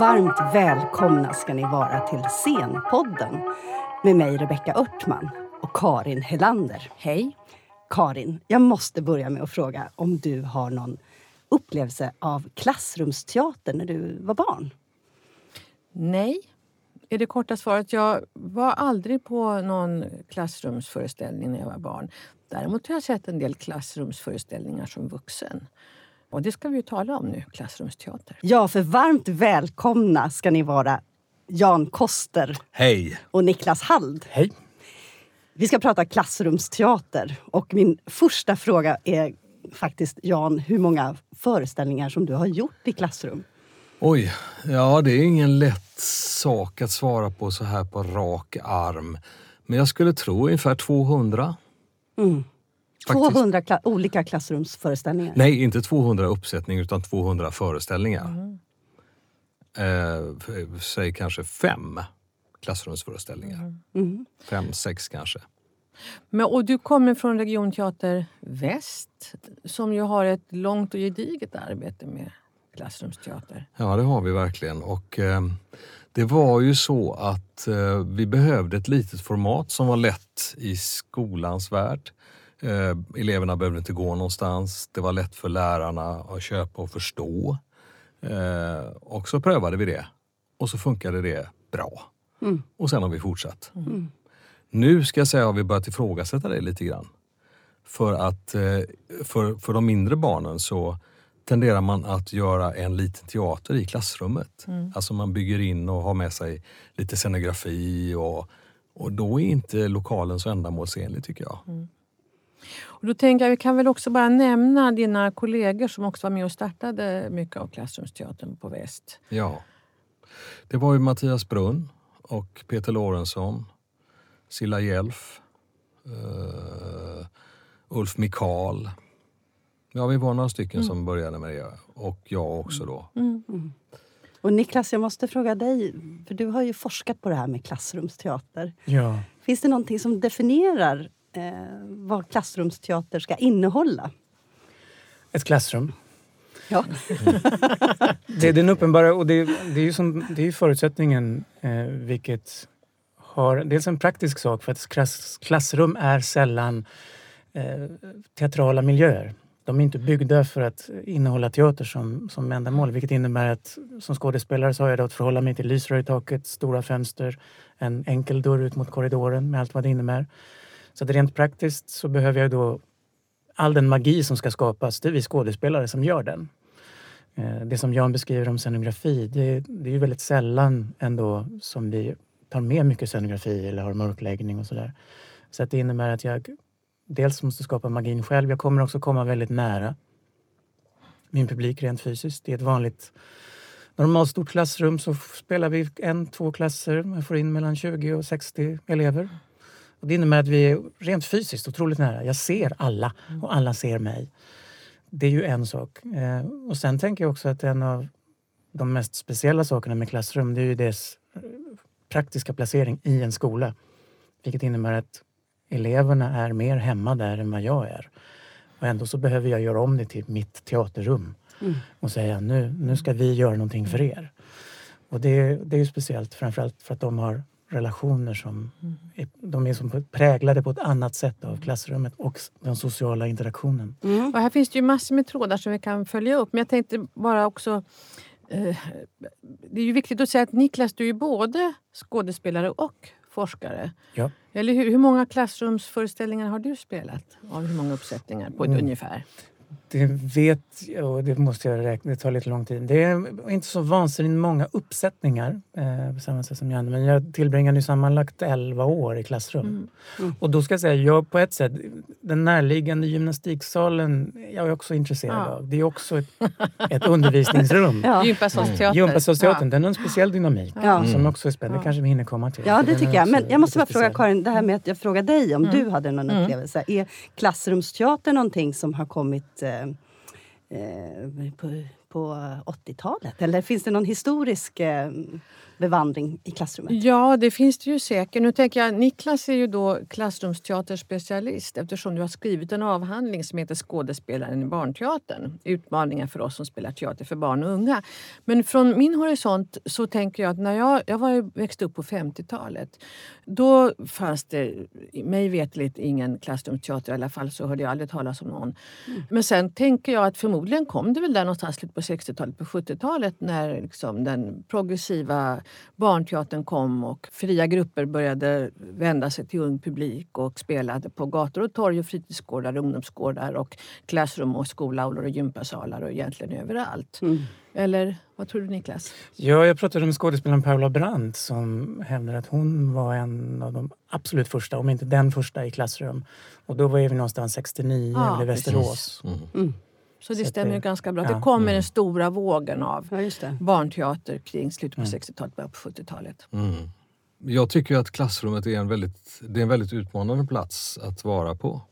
Varmt välkomna ska ni vara till Scenpodden med mig Rebecka Örtman och Karin Helander. Hej. Karin, jag måste börja med att fråga om du har någon upplevelse av klassrumsteater när du var barn? Nej, är det korta svaret. Jag var aldrig på någon klassrumsföreställning när jag var barn. Däremot har jag sett en del klassrumsföreställningar som vuxen. Och det ska vi ju tala om nu, klassrumsteater. Ja, för varmt välkomna ska ni vara Jan Koster Hej! och Niklas Hald. Hej! Vi ska prata klassrumsteater och min första fråga är faktiskt Jan, hur många föreställningar som du har gjort i klassrum? Oj, ja det är ingen lätt sak att svara på så här på rak arm. Men jag skulle tro ungefär 200. Mm. Faktiskt. 200 kla olika klassrumsföreställningar. Nej, inte 200 uppsättningar utan 200 föreställningar. Eh, f- säg kanske fem klassrumsföreställningar. Mm. Fem, sex kanske. Men, och du kommer från Regionteater Väst som ju har ett långt och gediget arbete med klassrumsteater. Ja, det har vi verkligen. Och eh, det var ju så att eh, vi behövde ett litet format som var lätt i skolans värld. Eh, eleverna behövde inte gå någonstans. Det var lätt för lärarna att köpa och förstå. Eh, och så prövade vi det. Och så funkade det bra. Mm. Och sen har vi fortsatt. Mm. Nu ska jag säga har vi börjat ifrågasätta det lite grann. För att eh, för, för de mindre barnen så tenderar man att göra en liten teater i klassrummet. Alltså man bygger in och har med sig lite scenografi och, och då är inte lokalen så ändamålsenlig tycker jag. Och då tänker jag, vi kan väl också bara nämna dina kollegor som också var med och startade mycket av klassrumsteatern på Väst. Ja. Det var ju Mattias Brunn och Peter Lorentzon, Silla Jelf, eh, Ulf Mikal. Ja, vi var några stycken som började med det och jag också då. Och Niklas, jag måste fråga dig, för du har ju forskat på det här med klassrumsteater. Ja. Finns det någonting som definierar vad klassrumsteater ska innehålla? Ett klassrum. Ja. Det är den uppenbara, och det, det är ju som, det är förutsättningen, eh, vilket har dels en praktisk sak, för att klass, klassrum är sällan eh, teatrala miljöer. De är inte byggda för att innehålla teater som, som ändamål, vilket innebär att som skådespelare så har jag då att förhålla mig till lysrör i taket, stora fönster, en enkel dörr ut mot korridoren med allt vad det innebär. Så att rent praktiskt så behöver jag då all den magi som ska skapas, det är vi skådespelare som gör den. Eh, det som Jan beskriver om scenografi, det, det är ju väldigt sällan ändå som vi tar med mycket scenografi eller har mörkläggning och sådär. Så att det innebär att jag dels måste skapa magin själv, jag kommer också komma väldigt nära min publik rent fysiskt. Det är ett vanligt normalt stort klassrum så spelar vi en, två klasser. Jag får in mellan 20 och 60 elever. Och det innebär att vi är rent fysiskt otroligt nära. Jag ser alla och alla ser mig. Det är ju en sak. Eh, och sen tänker jag också att en av de mest speciella sakerna med klassrum det är ju dess eh, praktiska placering i en skola. Vilket innebär att eleverna är mer hemma där än vad jag är. Och ändå så behöver jag göra om det till mitt teaterrum och säga nu, nu ska vi göra någonting för er. Och det, det är ju speciellt framförallt för att de har relationer som är, de är som präglade på ett annat sätt av klassrummet och den sociala interaktionen. Och här finns det ju massor med trådar som vi kan följa upp. Men jag tänkte bara också... Eh, det är ju viktigt att säga att Niklas, du är både skådespelare och forskare. Ja. Eller hur, hur många klassrumsföreställningar har du spelat? Av hur många uppsättningar på ett Mm. ungefär? Det vet jag och det måste jag räkna, det tar lite lång tid. Det är inte så vansinnigt många uppsättningar eh, på samma sätt som Janne, men jag tillbringade ju sammanlagt 11 år i klassrum. Mm. Och då ska jag säga, jag på ett sätt, den närliggande gymnastiksalen jag är också intresserad Ja. av. Det är också ett, ett undervisningsrum. Ja. Gympasalsteater. Gympasalsteatern, den har en speciell dynamik Ja. som också är spännande. Det kanske vi hinner komma till. Ja, det den tycker jag. Men jag måste bara fråga. Karin, det här med att jag frågade dig om Mm. du hade någon Mm. upplevelse. Är klassrumsteater någonting som har kommit eh, Eh, på, på 80-talet? Eller finns det någon historisk eh, bevandring i klassrummet? Ja, det finns det ju säkert. Nu tänker jag, Niklas är ju då klassrumsteaterspecialist eftersom du har skrivit en avhandling som heter Skådespelaren i barnteatern. Utmaningar för oss som spelar teater för barn och unga. Men från min horisont så tänker jag att när jag, jag var ju, växte upp på 50-talet då fanns det mig veterligt ingen klassrumsteater. I alla fall så hörde jag aldrig talas om någon. Mm. Men sen tänker jag att förmodligen kom det väl där någonstans på 60-talet, på 70-talet när liksom den progressiva barnteatern kom och fria grupper började vända sig till ung publik och spelade på gator och torg och fritidsgårdar, ungdomsgårdar och klassrum och skolaulor och gympasalar och egentligen överallt. Mm. Eller vad tror du Niklas? Ja, jag pratade med skådespelaren Paula Brandt som hävdar att hon var en av de absolut första, om inte den första i klassrum. Och då var vi någonstans 69 ja, i Västerås. Mm. Mm. Så det så stämmer det, ganska bra. Ja. Det kom med mm. den stora vågen av ja, barnteater kring slutet på mm. 60-talet, början på 70-talet. Mm. Jag tycker att klassrummet är en väldigt, det är en väldigt utmanande plats att vara på.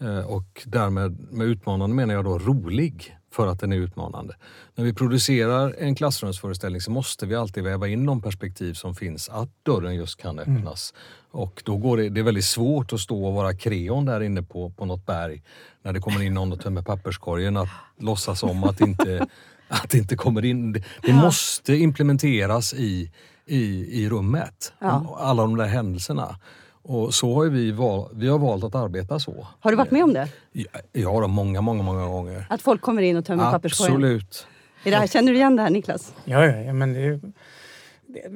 Eh, och därmed, med utmanande menar jag då rolig för att den är utmanande. När vi producerar en klassrumsföreställning så måste vi alltid väva in de perspektiv som finns att dörren just kan mm. öppnas. Mm. Och då går det, det är väldigt svårt att stå och vara kreon där inne på, på något berg när det kommer in någon och tömmer papperskorgen att låtsas om att inte, att det inte kommer in. Det, det måste implementeras i, i, i rummet, ja. alla de där händelserna. Och så har vi, val, vi har valt att arbeta så. Har du varit med om det? Ja, ja många, många, många gånger. Att folk kommer in och tömmer papperskorgen? Absolut. Är det här, känner du igen det här Niklas? Ja, ja, ja men det,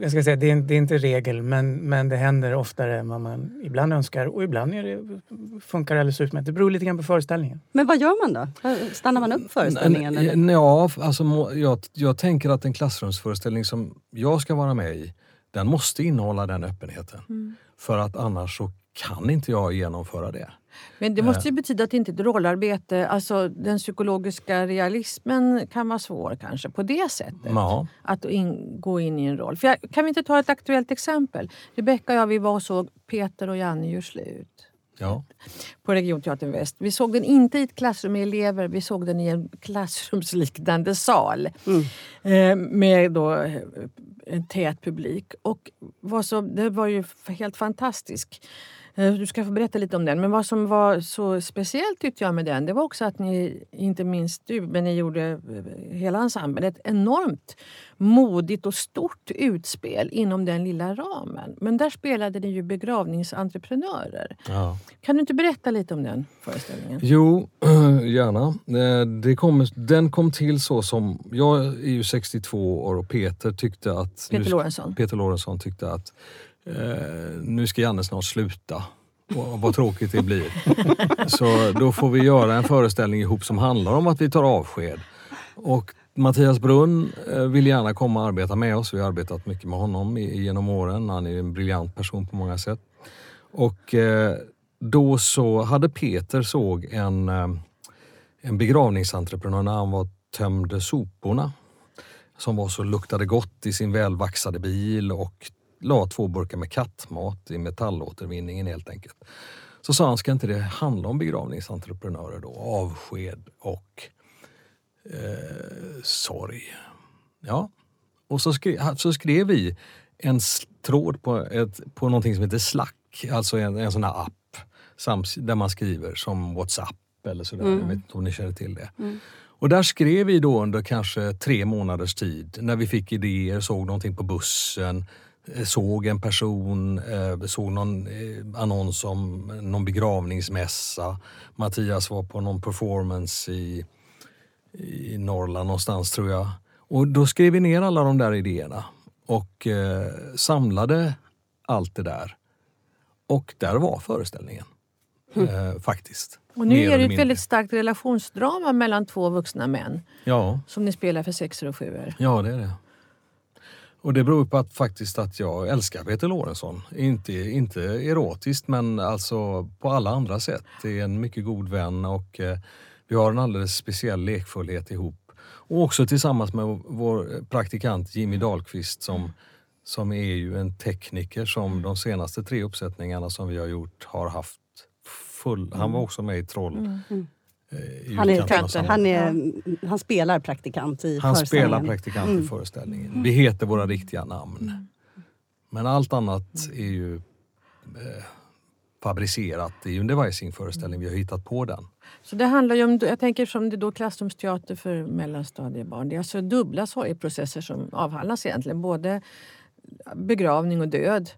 jag ska säga, det, är, det är inte regel, men, men det händer oftare än vad man ibland önskar. Och ibland är det, funkar det alldeles utmärkt. Det beror lite grann på föreställningen. Men vad gör man då? Stannar man upp föreställningen? Eller? Ja, alltså, jag, jag tänker att en klassrumsföreställning som jag ska vara med i, den måste innehålla den öppenheten. Mm. För att annars så kan inte jag genomföra det. Men det måste ju eh. betyda att det inte är ett rollarbete. Alltså den psykologiska realismen kan vara svår kanske på det sättet. Ja. Att in, gå in i en roll. För jag, kan vi inte ta ett aktuellt exempel? Rebecka och jag vi var och såg Peter och Janne gör slut. Ja. På Regionteatern Väst. Vi såg den inte i ett klassrum med elever, vi såg den i en klassrumsliknande sal. Mm. Eh, med då eh, en tät publik. Och vad som, det var ju helt fantastiskt. Eh, du ska få berätta lite om den. Men vad som var så speciellt tyckte jag med den, det var också att ni, inte minst du, men ni gjorde eh, hela ensemblen, ett enormt modigt och stort utspel inom den lilla ramen. Men där spelade ni ju begravningsentreprenörer. Ja. Kan du inte berätta lite om den föreställningen? Jo, gärna. Eh, det kom, den kom till så som... Jag är ju 62 år och Peter tyckte att... Peter Lorentzon. Peter Lorentzon tyckte att eh, nu ska Janne snart sluta. Och vad tråkigt det blir. Så då får vi göra en föreställning ihop som handlar om att vi tar avsked. Och Mattias Brunn eh, vill gärna komma och arbeta med oss. Vi har arbetat mycket med honom genom åren. Han är en briljant person på många sätt. Och eh, då så hade Peter såg en, eh, en begravningsentreprenör när han var tömde soporna som var så luktade gott i sin välvaxade bil och la två burkar med kattmat i metallåtervinningen helt enkelt. Så sa han, ska inte det handla om begravningsentreprenörer då? Avsked och eh, sorg. Ja, och så skrev, så skrev vi en tråd på, ett, på någonting som heter Slack, alltså en, en sån här app där man skriver som Whatsapp eller sådär. Mm. Jag vet inte om ni känner till det. Mm. Och där skrev vi då under kanske tre månaders tid när vi fick idéer, såg någonting på bussen, såg en person, eh, såg någon eh, annons om någon begravningsmässa. Mattias var på någon performance i, i Norrland någonstans tror jag. Och då skrev vi ner alla de där idéerna och eh, samlade allt det där. Och där var föreställningen. Mm. Eh, faktiskt. Och nu är det ett väldigt starkt relationsdrama mellan två vuxna män. Ja. Som ni spelar för sexor och sjuor. Ja, det är det. Och det beror på att faktiskt att jag älskar Peter Lorentzon. Inte, inte erotiskt men alltså på alla andra sätt. Det är en mycket god vän och eh, vi har en alldeles speciell lekfullhet ihop. Och också tillsammans med vår praktikant Jimmy Dahlqvist som, som är ju en tekniker som de senaste tre uppsättningarna som vi har gjort har haft full... Han var också med i Troll. Mm. Eh, Han, är, han, är, han spelar praktikant i Han föreställningen. spelar praktikant Mm. i föreställningen. Vi heter våra riktiga namn. Men allt annat är ju eh, fabricerat. Det är ju en devising-föreställning. Vi har hittat på den. Så det handlar ju om, jag tänker som det är då klassrumsteater för mellanstadiebarn. Det är alltså dubbla sorgeprocesser som avhandlas egentligen. Både begravning och död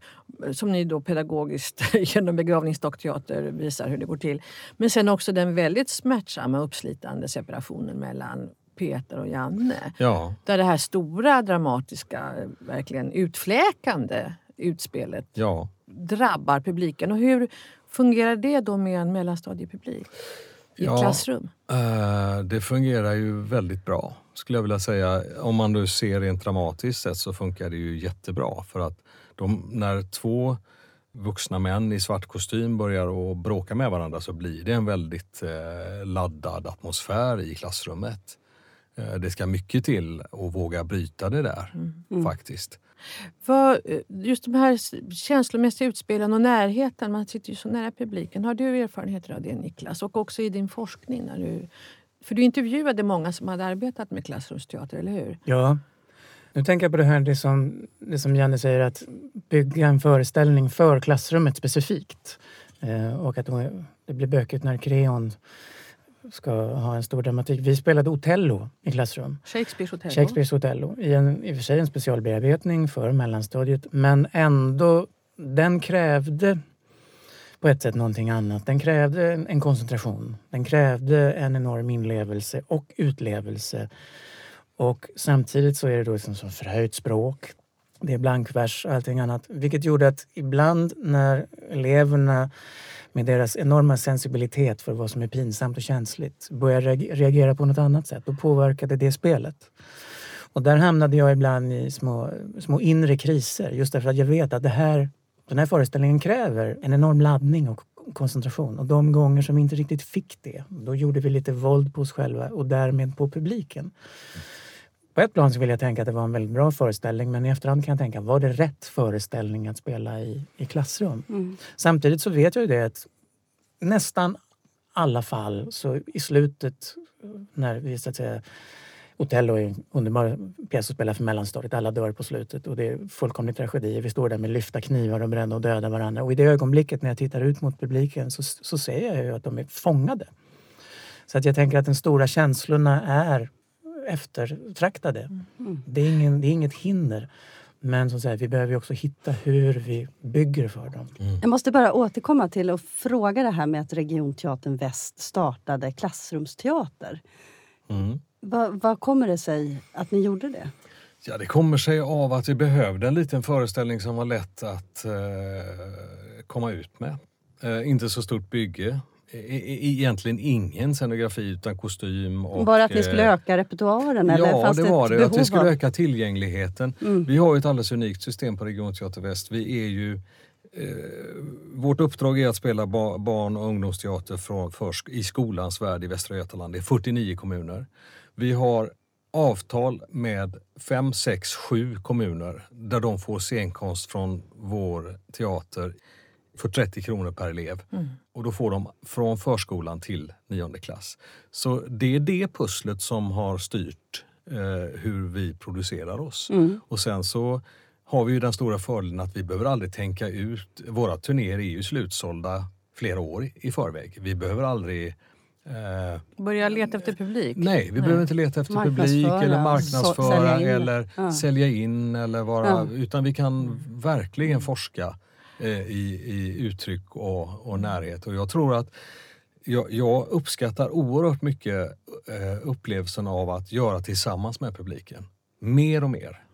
som ni då pedagogiskt genom begravningsdockteater visar hur det går till. Men sen också den väldigt smärtsamma uppslitande separationen mellan Peter och Janne. Ja, Där det här stora dramatiska, verkligen utfläkande utspelet ja. drabbar publiken. Och hur fungerar det då med en mellanstadiepublik? I Ja. klassrum? Eh, det fungerar ju väldigt bra skulle jag vilja säga. Om man nu ser rent dramatiskt sett så funkar det ju jättebra. För att de, när två vuxna män i svart kostym börjar att bråka med varandra så blir det en väldigt eh, laddad atmosfär i klassrummet. Eh, det ska mycket till att våga bryta det där faktiskt. Vad, eh, just de här känslomässiga utspelen och närheten, man sitter ju så nära publiken. Har du erfarenheter av det Niklas? Och också i din forskning? När du, för du intervjuade många som hade arbetat med klassrumsteater, eller hur? Ja. Nu tänker jag på det här det som, det som Janne säger att bygga en föreställning för klassrummet specifikt. Eh, och att det blir bökigt när kreon ska ha en stor dramatik. Vi spelade Otello i klassrum. Shakespeares Hotel? Shakespeares Otello. I, en, I och för sig en specialbearbetning för mellanstadiet men ändå, den krävde på ett sätt någonting annat. Den krävde en, en koncentration. Den krävde en enorm inlevelse och utlevelse. Och samtidigt så är det då liksom som förhöjt språk. Det är blankvers och allting annat. Vilket gjorde att ibland när eleverna med deras enorma sensibilitet för vad som är pinsamt och känsligt börjar reagera på något annat sätt, då påverkade det spelet. Och där hamnade jag ibland i små, små inre kriser just därför att jag vet att det här, den här föreställningen kräver en enorm laddning och koncentration. Och de gånger som vi inte riktigt fick det, då gjorde vi lite våld på oss själva och därmed på publiken. På ett plan så vill jag tänka att det var en väldigt bra föreställning men i efterhand kan jag tänka, var det rätt föreställning att spela i, i klassrum? Mm. Samtidigt så vet jag ju det att nästan alla fall så i slutet när vi så att säga Otello är en underbar pjäs att spela för mellanstadiet. Alla dör på slutet och det är fullkomlig tragedi. Vi står där med lyfta knivar och bränna och döda varandra. Och i det ögonblicket när jag tittar ut mot publiken så, så ser jag ju att de är fångade. Så att jag tänker att de stora känslorna är eftertraktade. Det, är ingen, det är inget hinder. Men som sagt, vi behöver ju också hitta hur vi bygger för dem. Jag måste bara återkomma till och fråga det här med att Regionteatern Väst startade klassrumsteater. Mm. Vad vad kommer det sig att ni gjorde det? Ja, det kommer sig av att vi behövde en liten föreställning som var lätt att eh, komma ut med. Eh, inte så stort bygge. E- e- egentligen ingen scenografi utan kostym. Och, Bara att ni eh, skulle öka repertoaren? Eller Ja, det var det. Att vi skulle öka tillgängligheten. Mm. Vi har ju ett alldeles unikt system på Regionteater Väst. Vi är ju, eh, vårt uppdrag är att spela ba- barn och ungdomsteater från, försk- i skolans värld i Västra Götaland. Det är 49 kommuner. Vi har avtal med 5, 6, 7 kommuner där de får scenkonst från vår teater för 30 kronor per elev. Och då får de från förskolan till nionde klass. Så det är det pusslet som har styrt eh, hur vi producerar oss. Mm. Och sen så har vi ju den stora fördelen att vi behöver aldrig tänka ut, våra turnéer är ju slutsålda flera år i- förväg. Vi behöver aldrig eh, Börja leta efter publik? Nej, vi behöver inte leta efter publik eller marknadsföra sälja eller Ja. sälja in eller vara, Ja. utan vi kan verkligen forska i, i uttryck och, och närhet. Och jag tror att jag, jag uppskattar oerhört mycket eh, upplevelsen av att göra tillsammans med publiken. Mer och mer.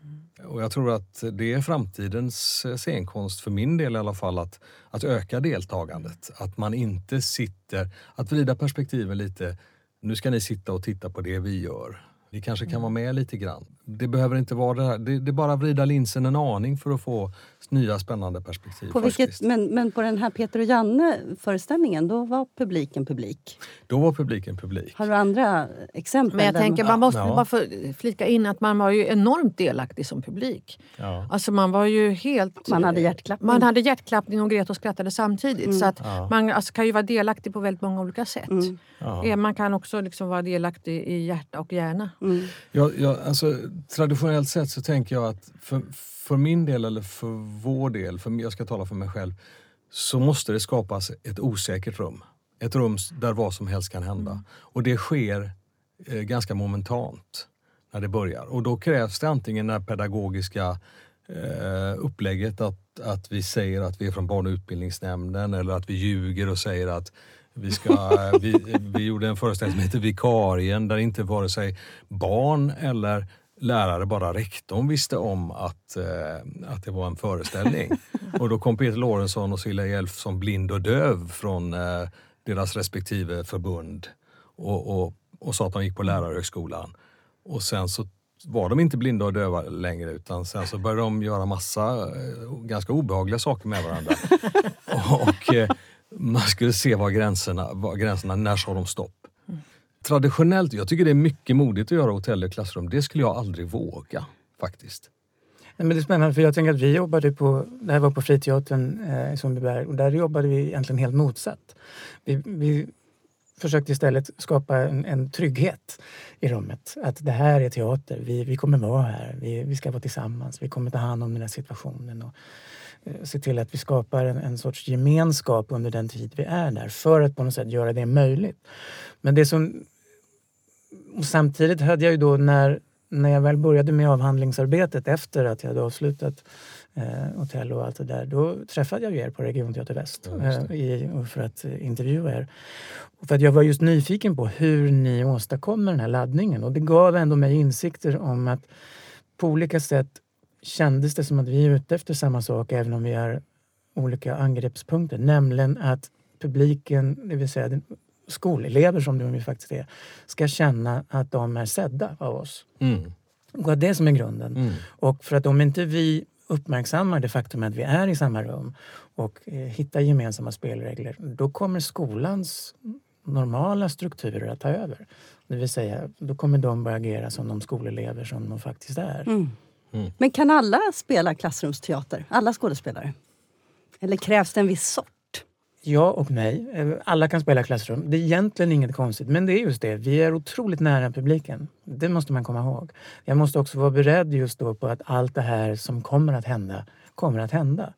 Och jag tror att det är framtidens eh, scenkonst, för min del i alla fall, att, att öka deltagandet. Att man inte sitter, att vrida perspektiven lite. Nu ska ni sitta och titta på det vi gör. Ni kanske kan vara med lite grann. Det behöver inte vara det här. Det, det är bara att vrida linsen en aning för att få nya spännande perspektiv. På vilket, men, men på den här Peter och Janne-föreställningen, då var publiken publik. Då var publiken publik. Har du andra exempel? Men jag tänker, man måste Ja. bara få flika in att man var ju enormt delaktig som publik. Ja. Alltså man var ju helt... Man hade hjärtklappning. Man hade hjärtklappning och grät och skrattade samtidigt. Så att Ja. man alltså, kan ju vara delaktig på väldigt många olika sätt. Mm. Ja. Eh, Man kan också liksom vara delaktig i hjärta och hjärna. Mm. Jag, jag, alltså, traditionellt sett så tänker jag att för, för min del, eller för vår del, för, jag ska tala för mig själv, så måste det skapas ett osäkert rum. Ett rum där vad som helst kan hända. Och det sker eh, ganska momentant när det börjar. Och då krävs det antingen det pedagogiska eh, upplägget att, att vi säger att vi är från barn och utbildningsnämnden eller att vi ljuger och säger att vi, ska, vi, vi gjorde en föreställning som heter Vikarien där inte vare sig barn eller lärare, bara rektorn visste om att, eh, att det var en föreställning. Och då kom Peter Lorentzon och Cilla Elfsson blind och döv från eh, deras respektive förbund och, och, och sa att de gick på lärarhögskolan. Och sen så var de inte blinda och döva längre utan sen så började de göra massa eh, ganska obehagliga saker med varandra. och eh, man skulle se var gränserna, var gränserna, när sa de stopp? Traditionellt, jag tycker det är mycket modigt att göra hotell i klassrum. Det skulle jag aldrig våga faktiskt. Nej, men det är spännande för jag tänker att vi jobbade på, det här var på Friteatern eh, i Sundbyberg och där jobbade vi egentligen helt motsatt. Vi, vi försökte istället skapa en, en trygghet i rummet. Att det här är teater, vi, vi kommer vara här, vi, vi ska vara tillsammans, vi kommer ta hand om den här situationen och eh, se till att vi skapar en, en sorts gemenskap under den tid vi är där för att på något sätt göra det möjligt. Men det som... Och samtidigt hade jag ju då när när jag väl började med avhandlingsarbetet efter att jag hade avslutat eh, hotell och allt det där, då träffade jag ju er på Regionteater Väst Ja, eh, i, för att intervjua er. Och för att jag var just nyfiken på hur ni åstadkommer den här laddningen. Och det gav ändå mig insikter om att på olika sätt kändes det som att vi är ute efter samma sak även om vi har olika angreppspunkter, nämligen att publiken, det vill säga den- skolelever som de ju faktiskt är, ska känna att de är sedda av oss. Mm. Och att det är som är grunden. Mm. Och för att om inte vi uppmärksammar det faktum att vi är i samma rum och eh, hittar gemensamma spelregler, då kommer skolans normala strukturer att ta över. Det vill säga, då kommer de börja agera som de skolelever som de faktiskt är. Mm. Mm. Men kan alla spela klassrumsteater? Alla skådespelare? Eller krävs det en viss sort? Ja och nej. Eh, alla kan spela klassrum. Det är egentligen inget konstigt, men det är just det. Vi är otroligt nära publiken. Det måste man komma ihåg. Jag måste också vara beredd just då på att allt det här som kommer att hända kommer att hända.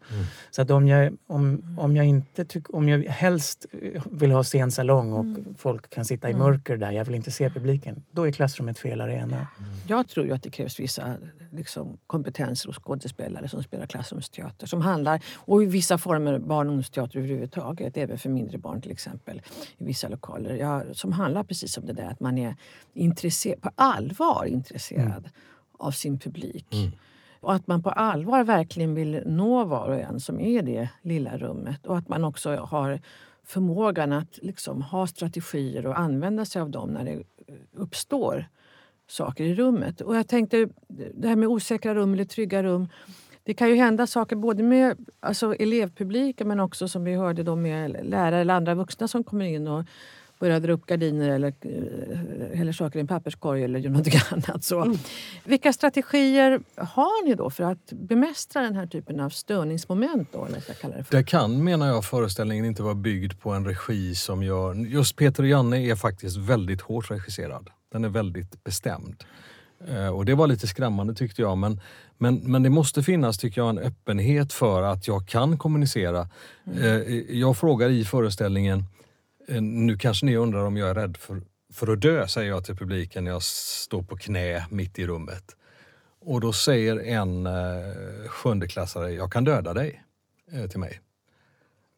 Så att om jag, om, om jag inte tyck, om jag helst vill ha scen salong och folk kan sitta i mörker där, jag vill inte se publiken, då är klassrummet fel arena. Jag tror ju att det krävs vissa liksom, kompetenser hos skådespelare som spelar klassrumsteater. Som handlar, och i vissa former barn och ungdomsteater överhuvudtaget, även för mindre barn till exempel. I vissa lokaler. Ja, som handlar precis om det där att man är intresserad, på allvar intresserad av sin publik. Och att man på allvar verkligen vill nå var och en som är i det lilla rummet. Och att man också har förmågan att liksom ha strategier och använda sig av dem när det uppstår saker i rummet. Och jag tänkte, det här med osäkra rum eller trygga rum. Det kan ju hända saker både med alltså elevpubliken men också som vi hörde då med lärare eller andra vuxna som kommer in och börjar dra upp gardiner eller eh, häller saker i en papperskorg eller gör någonting annat. Så. Vilka strategier har ni då för att bemästra den här typen av störningsmoment? Då, eller jag det för? Där kan, menar jag, föreställningen inte vara byggd på en regi som gör... Just Peter och Janne är faktiskt väldigt hårt regisserad. Den är väldigt bestämd. Eh, Och det var lite skrämmande tyckte jag. Men, men, men det måste finnas, tycker jag, en öppenhet för att jag kan kommunicera. Eh, Jag frågar i föreställningen, nu kanske ni undrar om jag är rädd för, för att dö, säger jag till publiken när jag står på knä mitt i rummet. Och då säger en eh, sjundeklassare, jag kan döda dig, eh, till mig.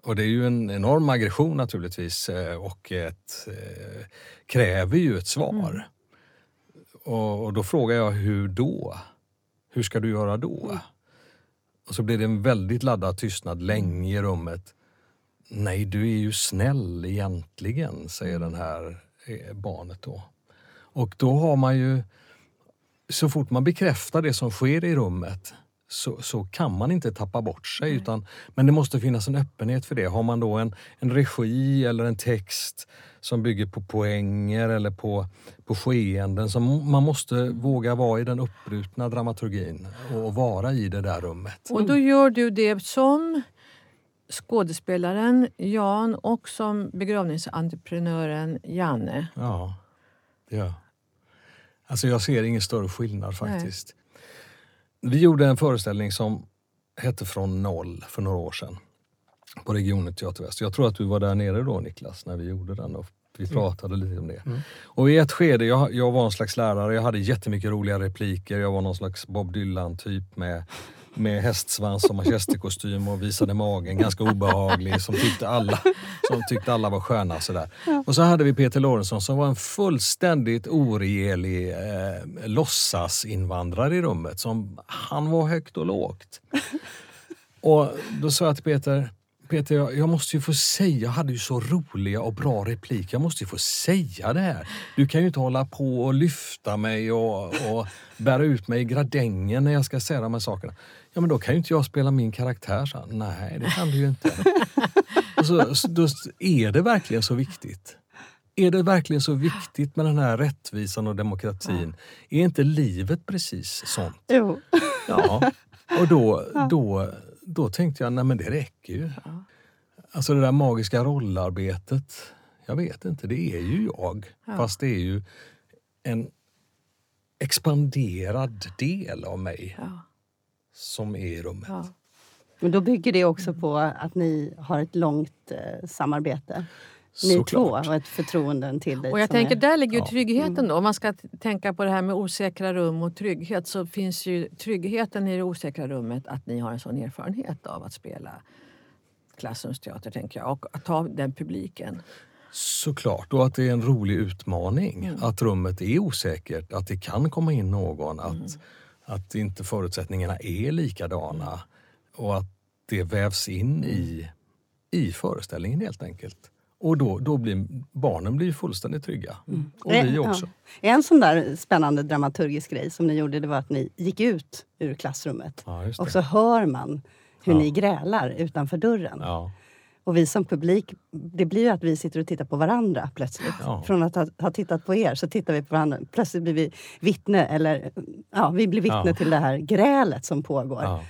Och det är ju en enorm aggression naturligtvis eh, och ett, eh, kräver ju ett svar. Och, och då frågar jag, hur då? Hur ska du göra då? Och så blir det en väldigt laddad tystnad länge i rummet. Nej, du är ju snäll egentligen, säger den här eh, barnet då. Och då har man ju så fort man bekräftar det som sker i rummet så, så kan man inte tappa bort sig. Utan, men det måste finnas en öppenhet för det. Har man då en, en regi eller en text som bygger på poänger eller på, på skeenden. Så man måste våga vara i den uppbrutna dramaturgin och vara i det där rummet. Och då gör du det som skådespelaren Jan och som begravningsentreprenören Janne. Ja, jag. Alltså jag ser ingen större skillnad faktiskt. Nej. Vi gjorde en föreställning som hette Från noll för några år sedan på Regionen Teater Väst. Jag tror att du var där nere då Niklas när vi gjorde den och vi mm. pratade mm. lite om det. Mm. Och i ett skede, jag, jag var en slags lärare, jag hade jättemycket roliga repliker. Jag var någon slags Bob Dylan-typ med med hästsvans och manchesterkostym och visade magen, ganska obehaglig, som tyckte alla, som tyckte alla var sköna. Sådär. Och så hade vi Peter Lorentzon som var en fullständigt oregelig eh, låtsasinvandrare i rummet. Som, han var högt och lågt. Och då sa jag till Peter, Peter, jag, jag, måste ju få säga, jag hade ju så roliga och bra repliker. Jag måste ju få säga det här. Du kan ju inte hålla på och lyfta mig och, och bära ut mig i gradängen när jag ska säga de här sakerna. Ja, men då kan ju inte jag spela min karaktär, så. Nej, det kan du ju inte. och så, då, är det verkligen så viktigt? Är det verkligen så viktigt med den här rättvisan och demokratin? Är inte livet precis sånt? Jo. Ja. Och då, då, då tänkte jag, nej men det räcker ju. Alltså det där magiska rollarbetet, jag vet inte, det är ju jag. Ja. Fast det är ju en expanderad del av mig. Ja som är i rummet. Ja. Men då bygger det också på att ni har ett långt eh, samarbete. Ni Såklart. två och ett förtroende till dig. Och jag tänker, är... där ligger ju tryggheten då. Om man ska tänka på det här med osäkra rum och trygghet så finns ju tryggheten i det osäkra rummet att ni har en sån erfarenhet av att spela klassrumsteater, tänker jag. Och att ta den publiken. Såklart, och att det är en rolig utmaning. Mm. Att rummet är osäkert, att det kan komma in någon. Att, mm att inte förutsättningarna är likadana och att det vävs in i, i föreställningen helt enkelt. Och då, då blir barnen blir fullständigt trygga. Mm. Och vi också. Ja. En sån där spännande dramaturgisk grej som ni gjorde det var att ni gick ut ur klassrummet. Ja, och så hör man hur ja. ni grälar utanför dörren. Och vi som publik, det blir ju att vi sitter och tittar på varandra plötsligt. Ja. Från att ha, ha, tittat på er så tittar vi på varandra. Plötsligt blir vi vittne, eller ja, vi blir vittne ja. till det här grälet som pågår. Ja.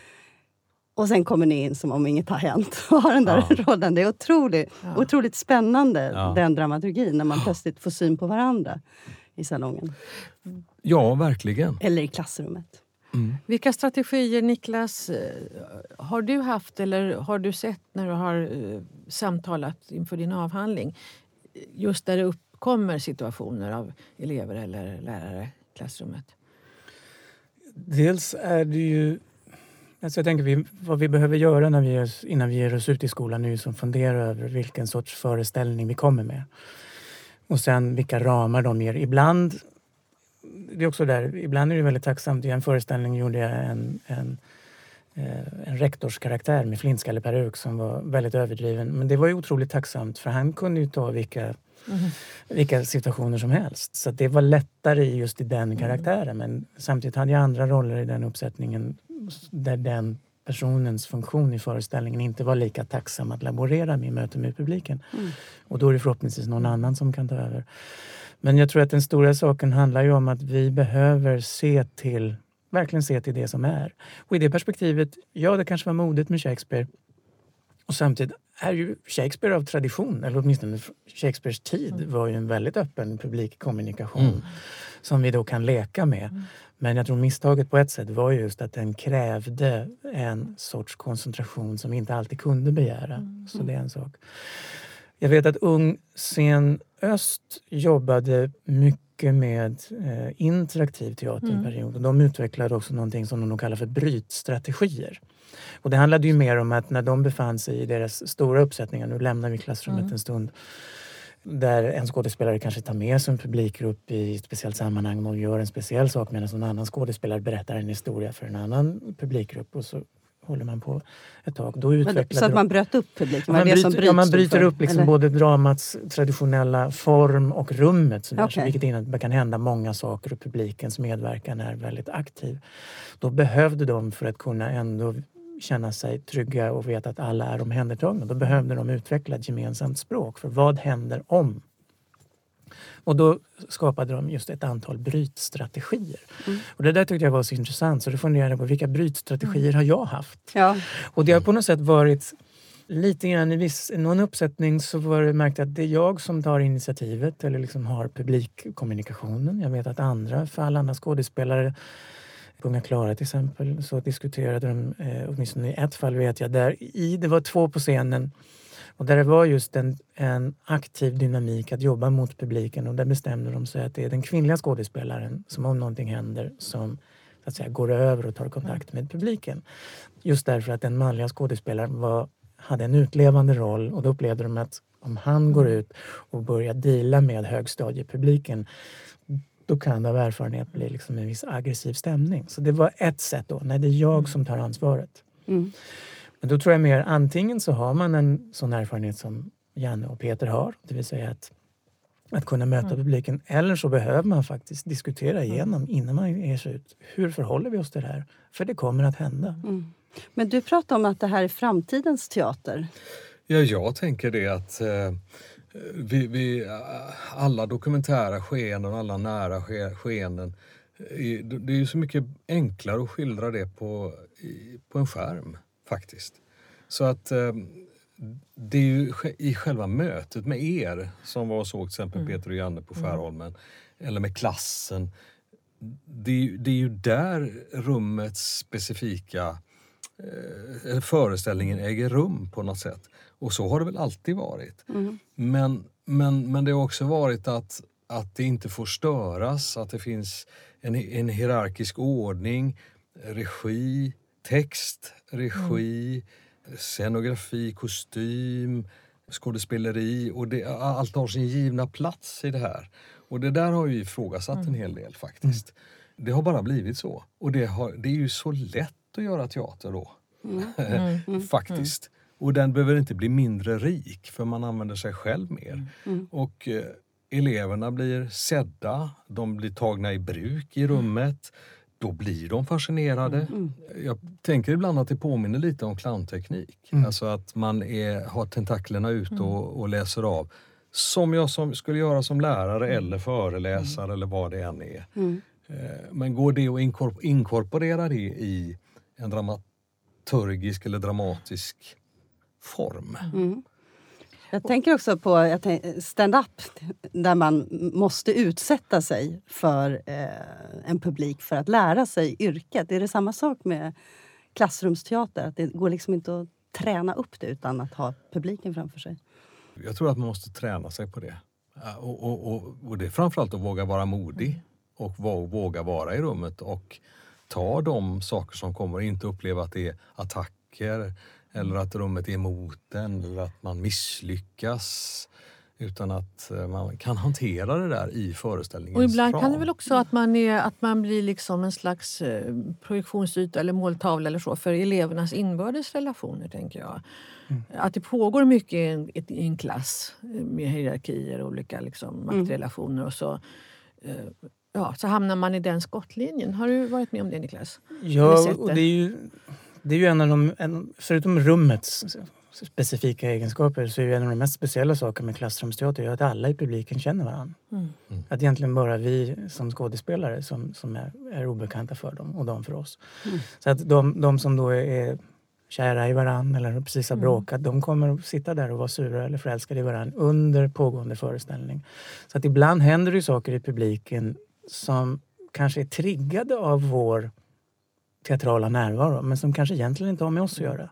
Och sen kommer ni in som om inget har hänt och har den där ja. rollen. Det är otroligt, otroligt spännande, den dramaturgin, när man plötsligt får syn på varandra i salongen. Ja, verkligen. Eller i klassrummet. Mm. Vilka strategier, Niklas, eh, har du haft eller har du sett när du har uh, samtalat inför din avhandling? Just där det uppkommer situationer av elever eller lärare i klassrummet. Dels är det ju... Alltså jag tänker vi, vad vi behöver göra när vi, innan vi ger oss ut i skolan är att fundera över vilken sorts föreställning vi kommer med. Och sen vilka ramar de ger. Ibland det är också där, ibland är det väldigt tacksamt. I en föreställning gjorde jag en, en, eh, en rektorskaraktär med flintskalleperuk som var väldigt överdriven. Men det var ju otroligt tacksamt för han kunde ju ta vilka, mm. vilka situationer som helst. Så det var lättare just i den mm. karaktären. Men samtidigt hade jag andra roller i den uppsättningen där den personens funktion i föreställningen inte var lika tacksam att laborera med i möte med publiken. Mm. Och då är det förhoppningsvis någon annan som kan ta över. Men jag tror att den stora saken handlar ju om att vi behöver se till, verkligen se till det som är. Och i det perspektivet, ja det kanske var modigt med Shakespeare. Och samtidigt är ju Shakespeare av tradition, eller åtminstone Shakespeares tid, mm. var ju en väldigt öppen publikkommunikation mm. som vi då kan leka med. Mm. Men jag tror misstaget på ett sätt var just att den krävde en sorts koncentration som vi inte alltid kunde begära. Mm. Så det är en sak. Jag vet att Ung Scen Öst jobbade mycket med eh, interaktiv teater mm. en period. Och de utvecklade också någonting som de kallar för brytstrategier. Och det handlade ju mer om att när de befann sig i deras stora uppsättningar, nu lämnar vi klassrummet mm. en stund, där en skådespelare kanske tar med sig en publikgrupp i ett speciellt sammanhang och gör en speciell sak medan en annan skådespelare berättar en historia för en annan publikgrupp. Och så håller man på ett tag. Då utvecklade så att man bröt upp publiken? Man, bryter, ja, man bryter upp liksom både dramats traditionella form och rummet. Sådär, okay. så vilket innebär att det kan hända många saker och publikens medverkan är väldigt aktiv. Då behövde de för att kunna ändå känna sig trygga och veta att alla är omhändertagna. Då behövde de utveckla ett gemensamt språk för vad händer om och då skapade de just ett antal brytstrategier. Mm. Och det där tyckte jag var så intressant så då funderade jag på vilka brytstrategier har jag haft? Ja. Och det har på något sätt varit lite grann i viss, någon uppsättning så var det märkt att det är jag som tar initiativet eller liksom har publikkommunikationen. Jag vet att andra, för alla andra skådespelare på Unga Klara till exempel, så diskuterade de, eh, åtminstone i ett fall vet jag, där i, det var två på scenen och där det var just en, en aktiv dynamik att jobba mot publiken och där bestämde de sig att det är den kvinnliga skådespelaren som om någonting händer som så att säga, går över och tar kontakt med publiken. Just därför att den manliga skådespelaren var, hade en utlevande roll och då upplevde de att om han går ut och börjar dela med högstadiepubliken då kan det av erfarenhet bli liksom en viss aggressiv stämning. Så det var ett sätt då, när det är jag som tar ansvaret. Mm. Men då tror jag mer antingen så har man en sån erfarenhet som Janne och Peter har, det vill säga att, att kunna möta mm. publiken. Eller så behöver man faktiskt diskutera mm. igenom innan man ger sig ut. Hur förhåller vi oss till det här? För det kommer att hända. Mm. Men du pratar om att det här är framtidens teater. Ja, jag tänker det att eh, vi, vi, alla dokumentära skeenden och alla nära ske, skeenden eh, det är ju så mycket enklare att skildra det på, på en skärm faktiskt. Så att eh, det är ju i själva mötet med er som var så till exempel mm. Peter och Janne på mm. Skärholmen mm. eller med klassen. Det är, det är ju där rummets specifika eh, föreställningen äger rum på något sätt. Och så har det väl alltid varit. Mm. Men, men, men det har också varit att, att det inte får störas, att det finns en, en hierarkisk ordning, regi, text, regi, mm. scenografi, kostym, skådespeleri och det, allt har sin givna plats i det här. Och det där har ju ifrågasatt mm. en hel del faktiskt. Mm. Det har bara blivit så. Och det, har, det är ju så lätt att göra teater då. Mm. mm. mm. faktiskt. Och den behöver inte bli mindre rik för man använder sig själv mer. Och eh, eleverna blir sedda, de blir tagna i bruk i rummet då blir de fascinerade. Mm. mm. Jag tänker ibland att det påminner lite om clownteknik. Mm. Alltså att man är, har tentaklerna ute mm. och, och, läser av. Som jag som skulle göra som lärare mm. eller föreläsare mm. eller vad det än är. Eh, men går det att inkorpor inkorporera det i en dramaturgisk eller dramatisk form? Jag tänker också på stand-up där man måste utsätta sig för eh, en publik för att lära sig yrket. Är det samma sak med klassrumsteater? Att det går liksom inte att träna upp det utan att ha publiken framför sig? Jag tror att man måste träna sig på det. Eh, och, och, och, och det är framförallt att våga vara modig och våga vara i rummet och ta de saker som kommer. Inte uppleva att det är attacker eller att rummet är emot en eller att man misslyckas. Utan att eh, man kan hantera det där i föreställningens Och ibland ram. kan det väl också att man, är, att man blir liksom en slags eh, projektionsyta eller måltavla eller så för elevernas inbördes relationer, tänker jag. Mm. Att det pågår mycket i en, i en klass eh, med hierarkier och olika liksom, mm. maktrelationer och så. Ja, så hamnar man i den skottlinjen. Har du varit med om det Niklas? Ja, och det är ju det är ju en av de, en, förutom rummets specifika egenskaper så är ju en av de mest speciella sakerna med klassrumsteater att alla i publiken känner varandra. Mm. Mm. Att egentligen bara vi som skådespelare som, som är, är obekanta för dem och de för oss. Mm. Så att de, de som då är kära i varandra eller precis har mm. bråkat, de kommer att sitta där och vara sura eller förälskade i varandra under pågående föreställning. Så att ibland händer det saker i publiken som kanske är triggade av vår teatrala närvaro men som kanske egentligen inte har med oss att göra.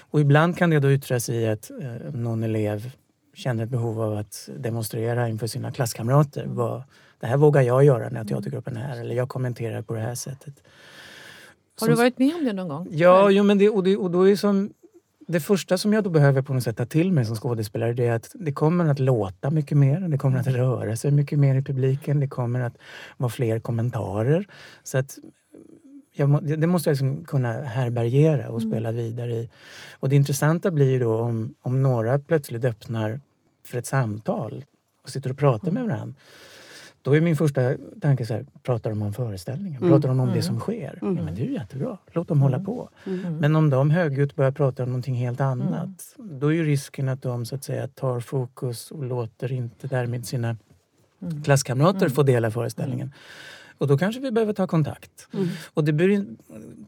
Och ibland kan det då yttra sig i att eh, någon elev känner ett behov av att demonstrera inför sina klasskamrater. Vad, det här vågar jag göra när teatergruppen är här eller jag kommenterar på det här sättet. Har du varit med om det någon gång? Ja, jo, men det, och, det, och då är som, det första som jag då behöver på något sätt ta till mig som skådespelare det är att det kommer att låta mycket mer. Det kommer att röra sig mycket mer i publiken. Det kommer att vara fler kommentarer. Så att må, det måste jag liksom kunna härbärgera och mm. spela vidare i. Och det intressanta blir ju då om, om några plötsligt öppnar för ett samtal och sitter och pratar mm. med varandra. Då är min första tanke så här, pratar de om föreställningen? Mm. Pratar de om mm. det som sker? Mm. Ja, men det är ju jättebra, låt dem hålla på. Men om de högljutt börjar prata om någonting helt annat, då är ju risken att de så att säga tar fokus och låter inte därmed sina klasskamrater få dela föreställningen. Och då kanske vi behöver ta kontakt. Mm. Och det, blir,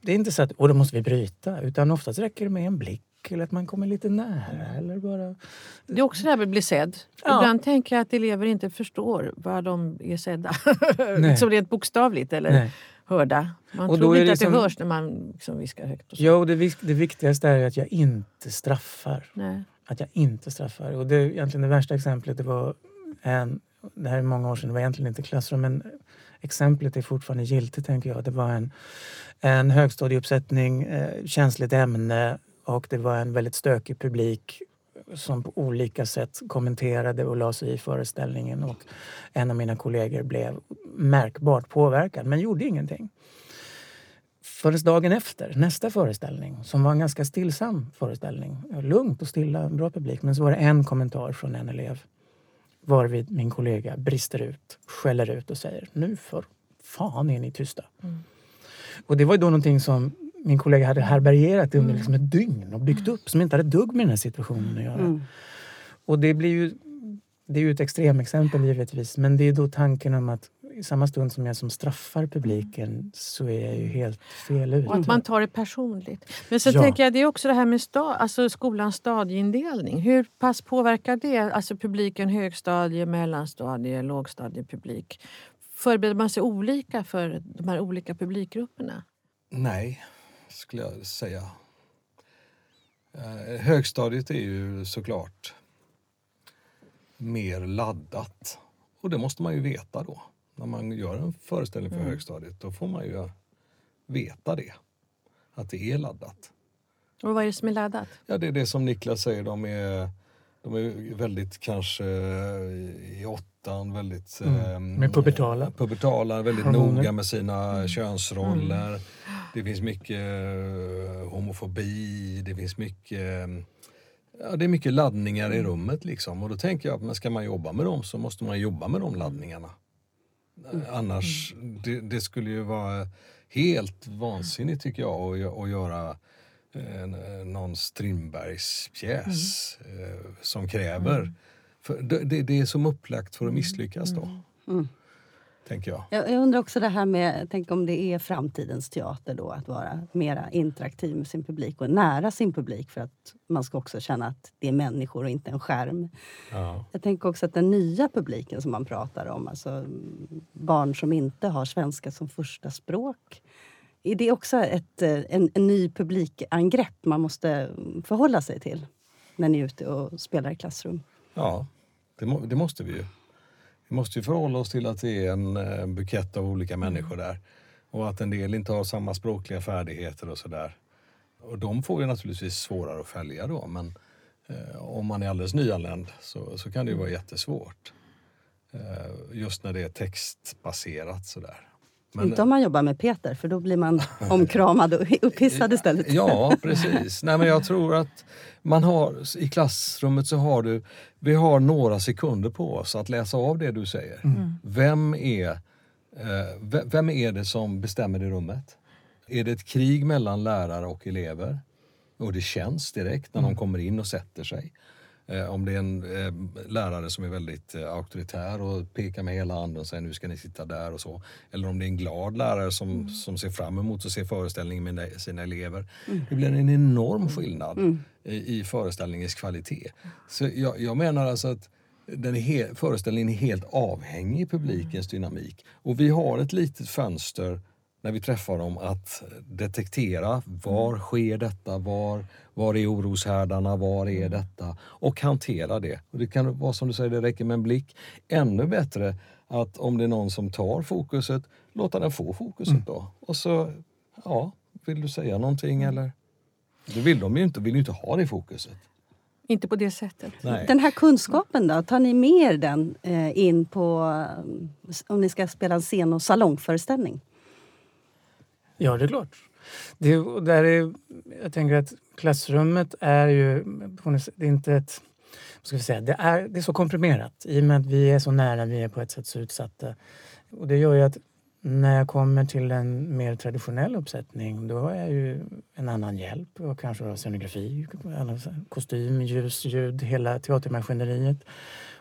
det är inte så att och då måste vi bryta, utan oftast räcker det med en blick eller att man kommer lite nära. Eller bara... Det är också det här med att bli sedd. Ja. Ibland tänker jag att elever inte förstår vad de är sedda. liksom rent bokstavligt eller Nej. hörda. Man och tror inte det att det som... hörs när man liksom viskar högt. Och så. Jo, det, det viktigaste är att jag inte straffar. Nej. Att jag inte straffar. Och det, egentligen det värsta exemplet det var en, det här är många år sedan, det var egentligen inte klassrum men exemplet är fortfarande giltigt tänker jag. Det var en, en högstadieuppsättning, eh, känsligt ämne och det var en väldigt stökig publik som på olika sätt kommenterade och la sig i föreställningen. Och en av mina kollegor blev märkbart påverkad, men gjorde ingenting. Förrän dagen efter, nästa föreställning, som var en ganska stillsam föreställning. Lugnt och stilla, bra publik. Men så var det en kommentar från en elev. Varvid min kollega brister ut, skäller ut och säger Nu för fan är ni tysta. Mm. Och det var ju då någonting som min kollega hade härbärgerat under mm. liksom ett dygn och byggt upp som inte hade dugg med den här situationen att göra. Mm. Och det blir ju det är ju ett extremexempel givetvis men det är då tanken om att i samma stund som jag som straffar publiken så är jag ju helt fel ute. Och att man tar det personligt. Men så ja. tänker jag, det är också det här med sta, alltså skolans stadieindelning. Hur pass påverkar det alltså publiken högstadie, mellanstadie, lågstadiepublik? Förbereder man sig olika för de här olika publikgrupperna? Nej, skulle jag säga. Eh, högstadiet är ju såklart mer laddat. Och det måste man ju veta då. När man gör en föreställning för mm. högstadiet, då får man ju veta det. Att det är laddat. Och vad är det som är laddat? Ja, det är det som Niklas säger. De är, de är väldigt kanske i åttan väldigt... Mm. Eh, med pubertala. Pubertala, väldigt Hormoner. noga med sina mm. könsroller. Mm. Det finns mycket uh, homofobi, det finns mycket... Ja, det är mycket laddningar i mm. rummet liksom. Och då tänker jag att men ska man jobba med dem så måste man jobba med de laddningarna. Mm. Annars, det, det, skulle ju vara helt vansinnigt tycker jag att, att göra en, någon Strindbergs pjäs mm. eh, som kräver. Mm. För det, det, är som upplagt för att misslyckas då. Mm. Mm tänker jag. jag. Jag undrar också det här med, tänk om det är framtidens teater då, att vara mera interaktiv med sin publik och nära sin publik för att man ska också känna att det är människor och inte en skärm. Ja. Jag tänker också att den nya publiken som man pratar om, alltså barn som inte har svenska som första språk. Är det också ett, en, en ny publikangrepp man måste förhålla sig till när ni är ute och spelar i klassrum? Ja, det, må, det måste vi ju. Vi måste ju förhålla oss till att det är en, eh, bukett av olika mm. människor där. Och att en del inte har samma språkliga färdigheter och sådär. Och de får ju naturligtvis svårare att följa då. Men eh, om man är alldeles nyanländ så, så kan det ju vara jättesvårt. Eh, just när det är textbaserat sådär. Men, inte om man jobbar med Peter, för då blir man omkramad och upphissad istället. Ja, precis. Nej, men jag tror att man har, i klassrummet så har du, vi har några sekunder på oss att läsa av det du säger. Mm. Vem, är, eh, vem är det som bestämmer i rummet? Är det ett krig mellan lärare och elever? Och det känns direkt när mm. de kommer in och sätter sig. Eh, om det är en eh, lärare som är väldigt eh, auktoritär och pekar med hela handen och säger nu ska ni sitta där och så. Eller om det är en glad lärare som, mm. som ser fram emot att se föreställningen med sina elever. Mm. Det blir en enorm skillnad mm. i, i föreställningens kvalitet. Så jag, jag menar alltså att den är föreställningen är helt avhängig publikens dynamik. Och vi har ett litet fönster när vi träffar dem att detektera var mm. sker detta, var, var är oroshärdarna, var är mm. detta och hantera det. Och det kan vara som du säger, det räcker med en blick. Ännu bättre att om det är någon som tar fokuset, låta den få fokuset mm. då. Och så, ja, vill du säga någonting mm. eller? Det vill de ju inte, vill ju inte ha det fokuset. Inte på det sättet. Nej. Den här kunskapen då, tar ni med er den eh, in på, eh, om ni ska spela en scen och salongföreställning? Ja, det är klart. Det, där är, jag tänker att klassrummet är ju det är inte ett... Ska vi säga, det, är, det är så komprimerat i och med att vi är så nära, vi är på ett sätt så utsatta. Och det gör ju att när jag kommer till en mer traditionell uppsättning då har jag ju en annan hjälp. Och kanske scenografi, kostym, ljus, ljud, hela teatermaskineriet.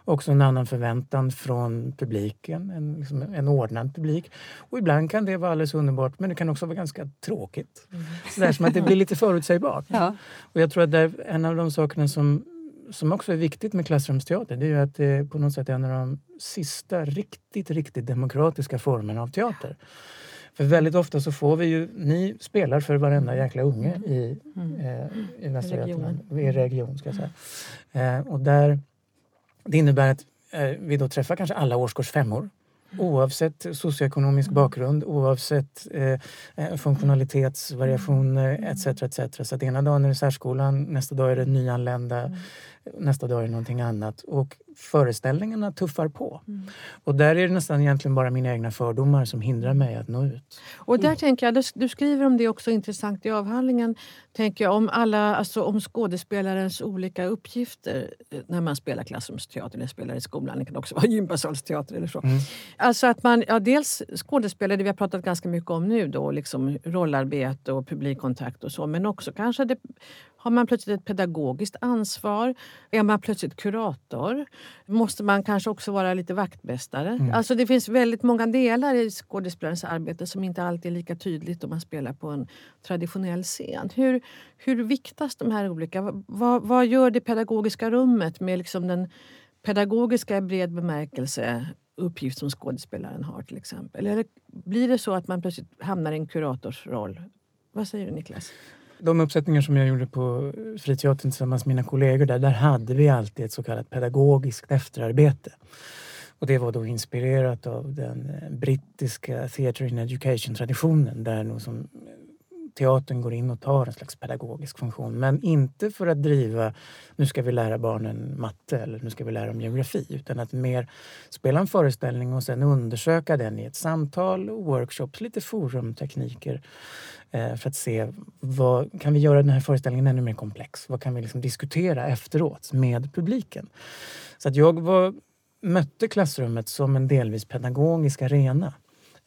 Också en annan förväntan från publiken, en, liksom en ordnad publik. Och ibland kan det vara alldeles underbart men det kan också vara ganska tråkigt. Mm. Sådär som att det blir lite förutsägbart. Ja. Och jag tror att det är en av de sakerna som som också är viktigt med klassrumsteater det är ju att det är på något sätt en av de sista riktigt, riktigt demokratiska formerna av teater. För väldigt ofta så får vi ju, ni spelar för varenda jäkla unge i, mm. eh, i Västra Götaland, i region ska jag säga. Eh, och där, det innebär att eh, vi då träffar kanske alla årskurs femmor Oavsett socioekonomisk mm. bakgrund, oavsett eh, eh funktionalitetsvariationer etc. etc. Så att ena dagen är det särskolan, nästa dag är det nyanlända. Mm nästa dag är det någonting annat. Och föreställningarna tuffar på. Mm. Och där är det nästan egentligen bara mina egna fördomar som hindrar mig att nå ut. Och där mm. tänker jag, du skriver om det också intressant i avhandlingen, tänker jag, om, alla, alltså om skådespelarens olika uppgifter eh, när man spelar klassrumsteater eller spelar i skolan. Det kan också vara gympasalsteater eller så. Mm. Alltså att man, ja, dels skådespelare, det vi har pratat ganska mycket om nu då, liksom rollarbete och publikkontakt och så, men också kanske det har man plötsligt ett pedagogiskt ansvar? Är man plötsligt kurator? Måste man kanske också vara lite vaktmästare? Mm. Alltså det finns väldigt många delar i skådespelarens arbete som inte alltid är lika tydligt om man spelar på en traditionell scen. Hur, hur viktas de här olika? Vad, vad gör det pedagogiska rummet med liksom den pedagogiska i bred bemärkelse uppgift som skådespelaren har till exempel? Eller blir det så att man plötsligt hamnar i en kuratorsroll? Vad säger du Niklas? De uppsättningar som jag gjorde på eh, Friteatern tillsammans med mina kollegor där, där hade vi alltid ett så kallat pedagogiskt efterarbete. Och det var då inspirerat av den eh, brittiska Theatre in Education-traditionen där nog som teatern går in och tar en slags pedagogisk funktion. Men inte för att driva, nu ska vi lära barnen matte eller nu ska vi lära dem geografi. Utan att mer spela en föreställning och sen undersöka den i ett samtal, workshops, lite forumtekniker. Eh, för att se vad kan vi göra den här föreställningen ännu mer komplex? Vad kan vi liksom diskutera efteråt med publiken? Så att jag var, mötte klassrummet som en delvis pedagogisk arena.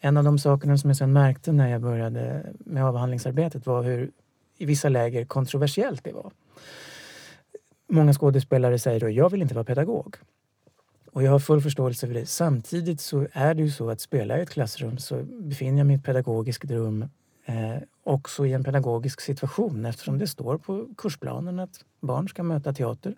En av de sakerna som jag sen märkte när jag började med avhandlingsarbetet var hur i vissa läger kontroversiellt det var. Många skådespelare säger då jag vill inte vara pedagog. Och jag har full förståelse för det. Samtidigt så är det ju så att spela i ett klassrum så befinner jag mig i ett pedagogiskt rum eh, också i en pedagogisk situation eftersom det står på kursplanen att barn ska möta teater.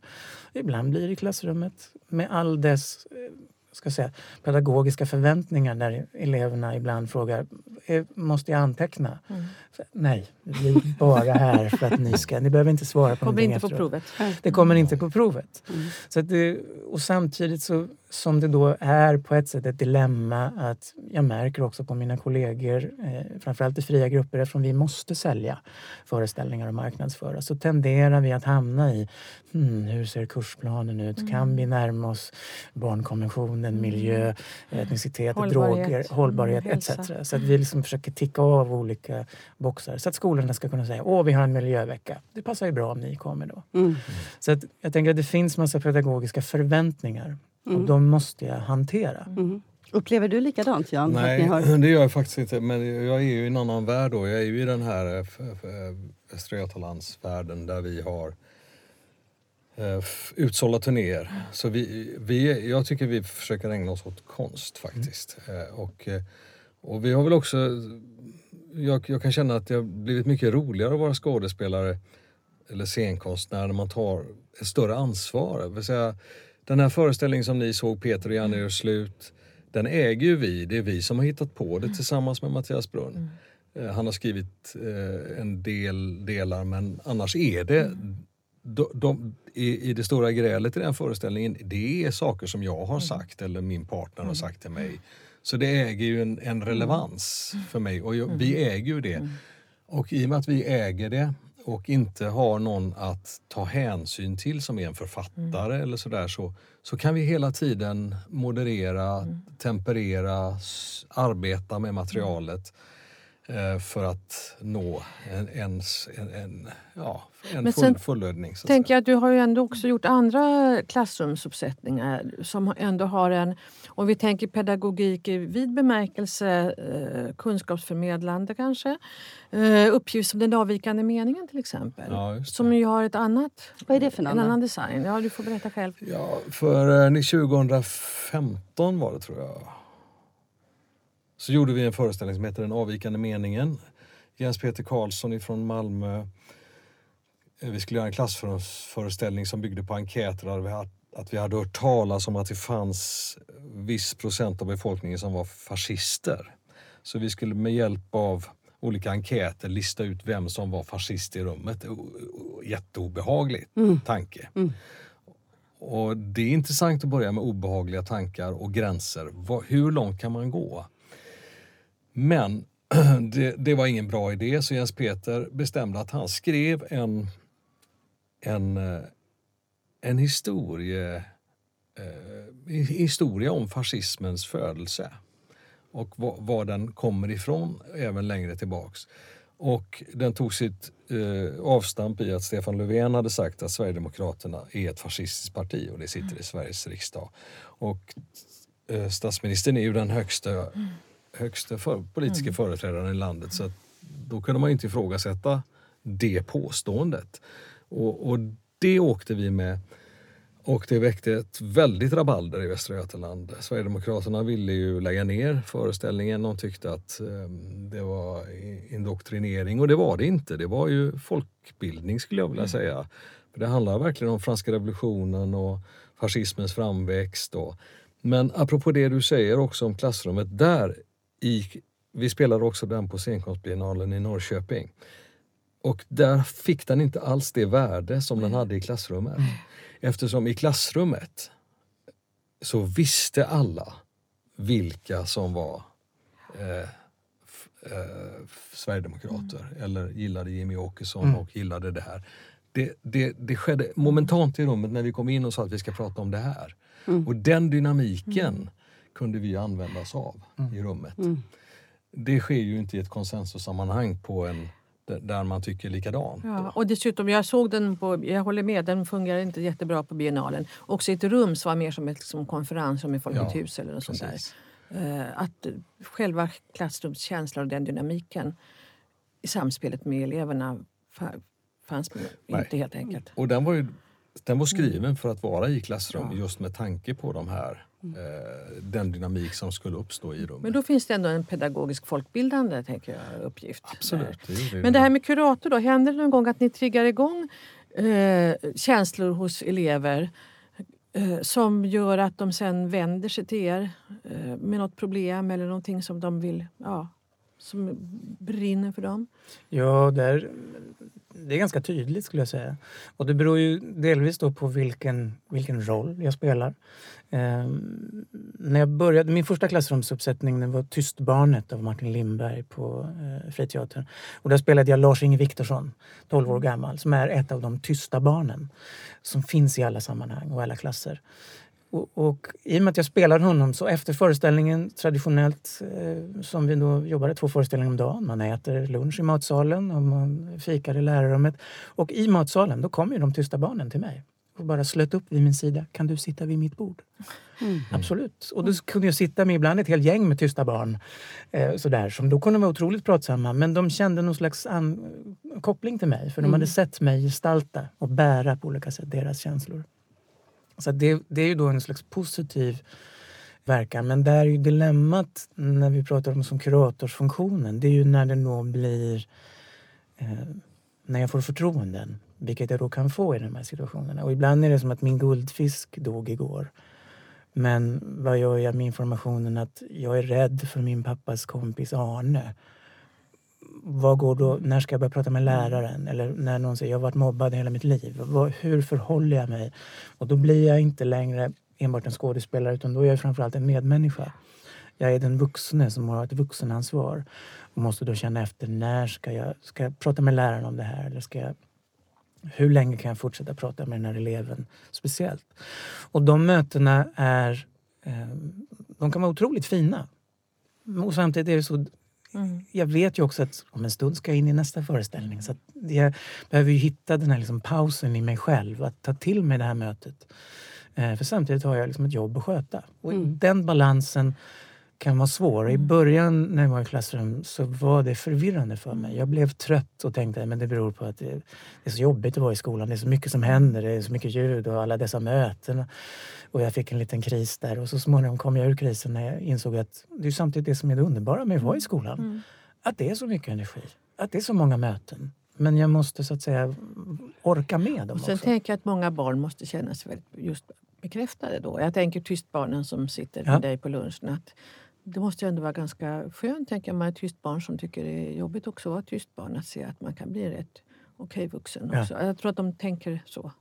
Ibland blir det i klassrummet med all dess eh, ska säga, pedagogiska förväntningar där eleverna ibland frågar eh, måste jag anteckna? Mm. Nej, vi är bara här för att ni ska... Ni behöver inte svara på kommer någonting inte på provet. Det kommer inte på provet. Mm. Så det, och samtidigt så, som det då är på ett sätt ett dilemma att jag märker också på mina kollegor, eh, framförallt i fria grupper, eftersom vi måste sälja föreställningar och marknadsföra, så tenderar vi att hamna i hmm, hur ser kursplanen ut? Mm. Kan vi närma oss barnkonventionen, mm. miljö, etnicitet, hållbarhet. droger, hållbarhet mm, etc. Så att vi liksom försöker ticka av olika boxar så att skolorna ska kunna säga åh vi har en miljövecka. Det passar ju bra om ni kommer då. Mm. Så att jag tänker att det finns massa pedagogiska förväntningar mm. och de måste jag hantera. Mm. Upplever du likadant Jan? Nej, har... det gör jag faktiskt inte. Men jag är ju i en annan värld då. Jag är ju i den här eh, Västra Götalandsvärlden där vi har eh, utsålda turnéer. Så vi, vi, jag tycker vi försöker ägna oss åt konst faktiskt. Mm. Eh, och, och vi har väl också jag, jag, kan känna att det har blivit mycket roligare att vara skådespelare eller scenkonstnär när man tar ett större ansvar. Det vill säga, den här föreställningen som ni såg, Peter och Janne gör slut, den äger ju vi. Det är vi som har hittat på det tillsammans med Mattias Brunn. Mm. Eh, han har skrivit eh, en del delar men annars är det mm. de, de, i, i, det stora grälet i den föreställningen, det är saker som jag har mm. sagt eller min partner har sagt till mig så det äger ju en, en relevans mm. för mig och jag, vi mm. äger ju det. Mm. Och i och med att vi äger det och inte har någon att ta hänsyn till som är en författare mm. eller sådär så, så kan vi hela tiden moderera, mm. temperera, arbeta med materialet. Eh, för att nå en, en, en, en ja, en full, fullödning. tänker jag att du har ju ändå också gjort andra klassrumsuppsättningar som ändå har en, om vi tänker pedagogik i vid bemärkelse, eh, kunskapsförmedlande kanske, eh, uppgift som den avvikande meningen till exempel. Ja, som ju har ett annat, Vad är det för en annan design. Ja, du får berätta själv. Ja, för 2015 eh, var det tror jag. Så gjorde vi en föreställning som heter Den avvikande meningen. Jens Peter Karlsson från Malmö Eh, vi skulle göra en klassföreställning som byggde på enkäter där vi hade, att vi hade hört talas om att det fanns viss procent av befolkningen som var fascister. Så vi skulle med hjälp av olika enkäter lista ut vem som var fascist i rummet. Jätteobehaglig mm. tanke. Mm. Och det är intressant att börja med obehagliga tankar och gränser. Hur långt kan man gå? Men det, det, var ingen bra idé så Jens Peter bestämde att han skrev en en, eh, en historie, eh, historia om fascismens födelse och var, var, den kommer ifrån även längre tillbaks. Och den tog sitt eh, avstamp i att Stefan Löfven hade sagt att Sverigedemokraterna är ett fascistiskt parti och det sitter mm. i Sveriges riksdag. Och eh, statsministern är ju den högsta, mm. Högsta för, politiska mm. företrädaren i landet så då kunde man inte ifrågasätta det påståendet. Och, och det åkte vi med och det väckte ett väldigt rabalder i Västra Götaland. Sverigedemokraterna ville ju lägga ner föreställningen. De tyckte att um, det var indoktrinering och det var det inte. Det var ju folkbildning skulle jag vilja mm. säga. För Det handlar verkligen om franska revolutionen och fascismens framväxt. Och, men apropå det du säger också om klassrummet, där i, vi spelade också den på scenkonstbiennalen i Norrköping. Och där fick den inte alls det värde som den hade i klassrummet. Eftersom i klassrummet så visste alla vilka som var eh, eh, sverigedemokrater mm. eller gillade Jimmy Åkesson mm. och gillade det här. Det, det, det skedde momentant i rummet när vi kom in och sa att vi ska prata om det här. Mm. Och den dynamiken mm. Kunde vi använda oss av mm. i rummet. Mm. Det sker ju inte i ett konsensussammanhang på en där man tycker likadant. Ja, och dessutom, jag såg den på, jag håller med, den fungerar inte jättebra på biennalen. Också i ett rum som var mer som ett som konferensrum i Folkets ja, hus eller något sånt där. Uh, att själva klassrumskänslan och den dynamiken i samspelet med eleverna fanns Nej. inte helt enkelt. Och den var, ju, den var skriven för att vara i klassrum ja. just med tanke på de här Eh, den dynamik som skulle uppstå i rummet. Men då finns det ändå en pedagogisk folkbildande tänker jag, uppgift. Absolut. Det det. Men det här med kurator, då, händer det någon gång att ni triggar igång eh, känslor hos elever eh, som gör att de sen vänder sig till er eh, med något problem eller någonting som de vill, ja, som brinner för dem? Ja, där, det är ganska tydligt skulle jag säga. Och det beror ju delvis då på vilken, vilken roll jag spelar. Eh, när jag började, min första klassrumsuppsättning var Tystbarnet av Martin Lindberg på eh, Friteatern. Och där spelade jag Lars-Inge Viktorsson, 12 år gammal, som är ett av de tysta barnen som finns i alla sammanhang och alla klasser. Och, och, I och med att jag spelar honom så efter föreställningen traditionellt eh, som vi då jobbade två föreställningar om dagen. Man äter lunch i matsalen och man fikar i lärarrummet. Och i matsalen då kommer de tysta barnen till mig och bara slöt upp vid min sida. Kan du sitta vid mitt bord? Mm. Absolut. Och då kunde jag sitta med ibland ett helt gäng med tysta barn. Eh, sådär, som då kunde vara otroligt pratsamma. Men de kände någon slags koppling till mig. För de mm. hade sett mig gestalta och bära på olika sätt deras känslor. Så det, det är ju då en slags positiv verkan. Men där är ju dilemmat när vi pratar om som kuratorsfunktionen. Det är ju när det då blir... Eh, när jag får förtroenden vilket jag då kan få i de här situationerna. Och ibland är det som att min guldfisk dog igår. Men vad gör jag med informationen att jag är rädd för min pappas kompis Arne? Vad går då, när ska jag börja prata med läraren? Eller när någon säger jag har varit mobbad hela mitt liv. Vad, hur förhåller jag mig? Och då blir jag inte längre enbart en skådespelare utan då är jag framförallt en medmänniska. Jag är den vuxne som har ett vuxenansvar och måste då känna efter när ska jag, ska jag prata med läraren om det här eller ska jag hur länge kan jag fortsätta prata med den här eleven speciellt? Och de mötena är, eh, de kan vara otroligt fina. Och samtidigt är det så mm. jag vet ju också att om en stund ska jag in i nästa föreställning. Så jag behöver ju hitta den här liksom pausen i mig själv, att ta till mig det här mötet. Eh, för samtidigt har jag liksom ett jobb att sköta. Och mm. den balansen kan vara svår. I mm. början när jag var i klassrum så var det förvirrande för mig. Jag blev trött och tänkte att det beror på att det är så jobbigt att vara i skolan. Det är så mycket som händer, det är så mycket ljud och alla dessa möten. Och jag fick en liten kris där och så småningom kom jag ur krisen när jag insåg att det är samtidigt det som är det underbara med att vara i skolan. Mm. Att det är så mycket energi, att det är så många möten. Men jag måste så att säga orka med dem Sen också. tänker jag att många barn måste känna sig väldigt just bekräftade då. Jag tänker tystbarnen som sitter med ja. dig på lunchen. Att det måste ju ändå vara ganska skönt, tänker jag, med ett tyst barn som tycker det är jobbigt också att vara tyst barn. Att se att man kan bli rätt okej vuxen också. Ja. Jag tror att de tänker så.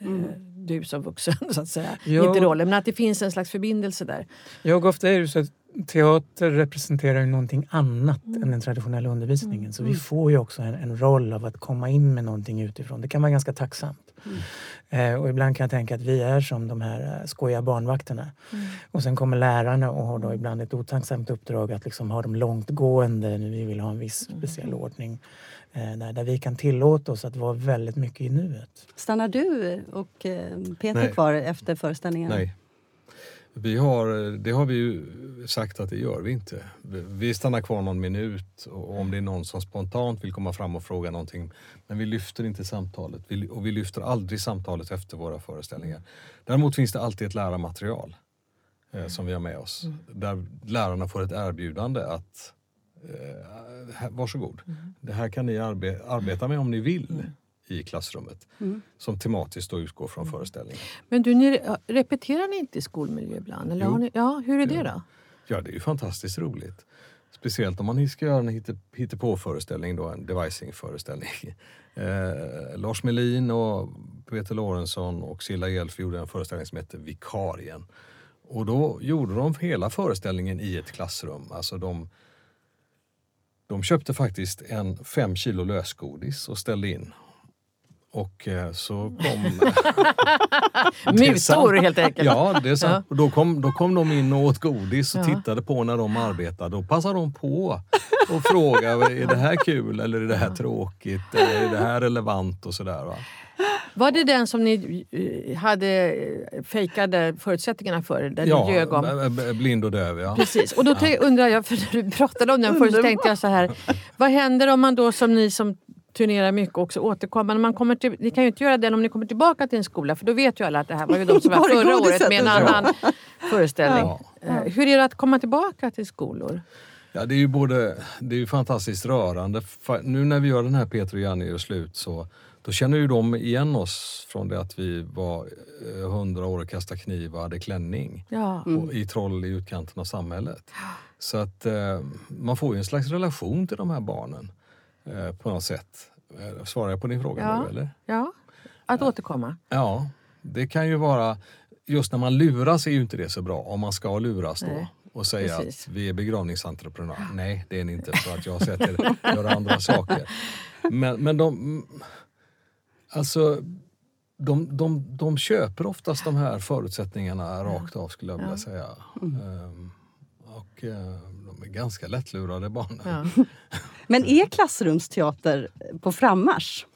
Eh, mm. Du som vuxen, så att säga. Jo. Inte rollen, men att det finns en slags förbindelse där. Jag ofta är det så att teater representerar ju någonting annat mm. än den traditionella undervisningen. Mm. Så vi mm. får ju också en, en, roll av att komma in med någonting utifrån. Det kan vara ganska tacksamt. Mm. Eh, och ibland kan jag tänka att vi är som de här eh, skojiga barnvakterna. Mm. Och sen kommer lärarna och har då ibland ett otacksamt uppdrag att liksom ha dem långtgående. Vi vill ha en viss mm. speciell ordning. Eh, där, där vi kan tillåta oss att vara väldigt mycket i nuet. Stannar du och Peter Nej. kvar efter föreställningen? Nej. Vi har, det har vi ju sagt att det gör vi inte. Vi stannar kvar någon minut och om det är någon som spontant vill komma fram och fråga någonting. Men vi lyfter inte samtalet och vi lyfter aldrig samtalet efter våra föreställningar. Däremot finns det alltid ett lärarmaterial eh, som vi har med oss. Mm. Där lärarna får ett erbjudande att eh, varsågod, mm. det här kan ni arbe arbeta med om ni vill. Mm i klassrummet mm. som tematiskt då utgår från mm. föreställningen. Men du, ni, repeterar ni inte i skolmiljö ibland? Eller har ni, ja, hur är det då? Ja, det är ju fantastiskt roligt. Speciellt om man ska göra en hittepå-föreställning, då, en devising-föreställning. Eh, Lars Melin och Peter Lorentzon och Silla Jelf gjorde en föreställning som hette Vikarien. Och då gjorde de hela föreställningen i ett klassrum. Alltså de, de köpte faktiskt en fem kilo lösgodis och ställde in. Och eh, så kom... Mutor helt enkelt. Ja, det är sant. Ja. Då, kom, då kom de in och åt godis och ja. tittade på när de arbetade. Då passade de på och frågade, är det här kul eller är det här tråkigt? Eller är det här relevant och sådär. Va? Var det den som ni eh, hade eh, fejkade förutsättningarna för? Där ja, ljög om? blind och döv. Ja. Precis. Och då undrar jag, för när du pratade om den förut så tänkte jag så här. Vad händer om man då som ni som turnerar mycket också återkomma. Man kommer till, ni kan ju inte göra det om ni kommer tillbaka till en skola för då vet ju alla att det här var ju de som var förra året med en annan föreställning. Ja. Eh, hur är det att komma tillbaka till skolor? Ja, det är ju både, det är ju fantastiskt rörande. Nu när vi gör den här Peter och Janne gör slut så då känner ju de igen oss från det att vi var eh, hundra år och kastade kniv och hade klänning ja. mm. i troll i utkanten av samhället. Så att eh, man får ju en slags relation till de här barnen. Eh, på något sätt. Eh, svarar jag på din fråga ja. nu eller? Ja, att ja. återkomma. Ja, det kan ju vara... Just när man luras är ju inte det så bra, om man ska luras då. Nej. och säga Precis. att vi är begravningsentreprenörer. Nej, det är ni inte för att jag har sett er göra andra saker. Men, men de... Alltså, de, de, de köper oftast de här förutsättningarna rakt av skulle jag vilja säga. Mm. Um, och, uh, de är ganska lättlurade barnen. Ja. Men är klassrumsteater på frammarsch?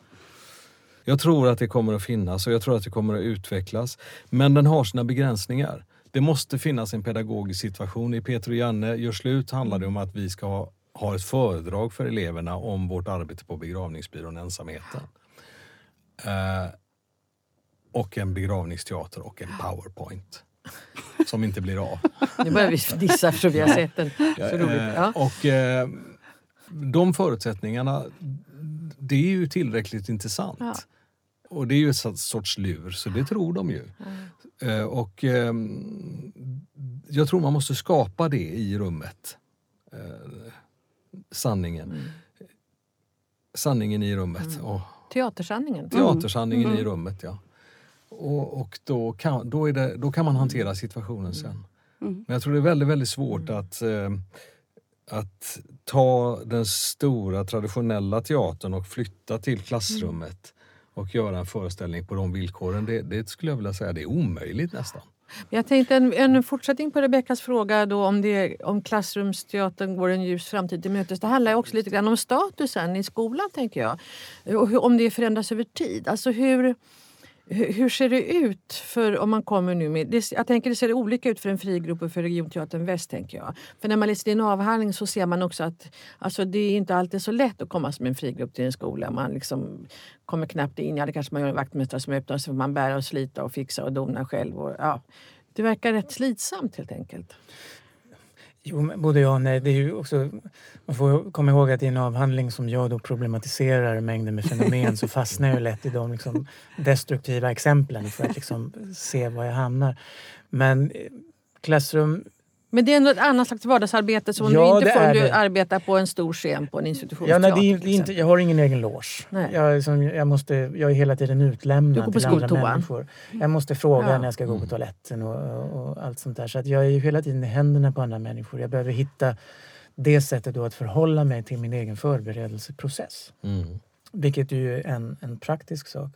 Jag tror att det kommer att finnas och jag tror att det kommer att utvecklas. Men den har sina begränsningar. Det måste finnas en pedagogisk situation. I Peter och Janne gör slut handlar det om att vi ska ha, ha ett föredrag för eleverna om vårt arbete på begravningsbyrån Ensamheten. Eh, och en begravningsteater och en powerpoint som inte blir av. Nu börjar vi dissa eftersom vi har sett den. Så roligt. Ja. Och, eh, de förutsättningarna, det är ju tillräckligt intressant. Ja. Och det är ju ett sorts lur, så det tror de ju. Mm. och eh, jag tror man måste skapa det i rummet. Eh, sanningen. Mm. Sanningen i rummet. Mm. Och, Teatersanningen. Teatersanningen i mm. rummet, ja. Och, och då, kan, då, är det, då kan man hantera situationen sen. Mm. Men jag tror det är väldigt, väldigt svårt mm. att, eh, att ta den stora traditionella teatern och flytta till klassrummet och göra en föreställning på de villkoren. Det, det skulle jag vilja säga det är omöjligt nästan. Jag tänkte en, en fortsättning på Rebeckas fråga då om, det, om klassrumsteatern går en ljus framtid till mötes. Det handlar också lite grann om statusen i skolan, tänker jag. Och hur, om det förändras över tid. Alltså hur, hur ser det ut för om man kommer nu med... Det, jag tänker det ser olika ut för en frigrupp och för Regionteatern Väst. tänker jag. För när man läser din avhandling så ser man också att alltså, det är inte alltid så lätt att komma som en frigrupp till en skola. Man liksom kommer knappt in. Ja, det kanske man gör en vaktmästare som öppnar så får man bära och slita och fixa och dona själv. Och, ja, det verkar rätt slitsamt helt enkelt. Jo, både ja och nej. Det är ju också, man får komma ihåg att i en avhandling som jag då problematiserar mängder med fenomen så fastnar jag lätt i de liksom destruktiva exemplen för att liksom se var jag hamnar. Men eh, klassrum men det är ändå ett annat slags vardagsarbete som ja, du inte får om du arbetar på en stor scen på en institutionsteater. Ja, nej, det är, inte, jag har ingen egen loge. Jag, liksom, jag, måste, jag är hela tiden utlämnad till andra människor. Jag måste fråga ja. när jag ska gå på toaletten och, och, och, allt sånt där. Så att jag är hela tiden i händerna på andra människor. Jag behöver hitta det sättet då att förhålla mig till min egen förberedelseprocess. Mm. Vilket ju är en, en praktisk sak.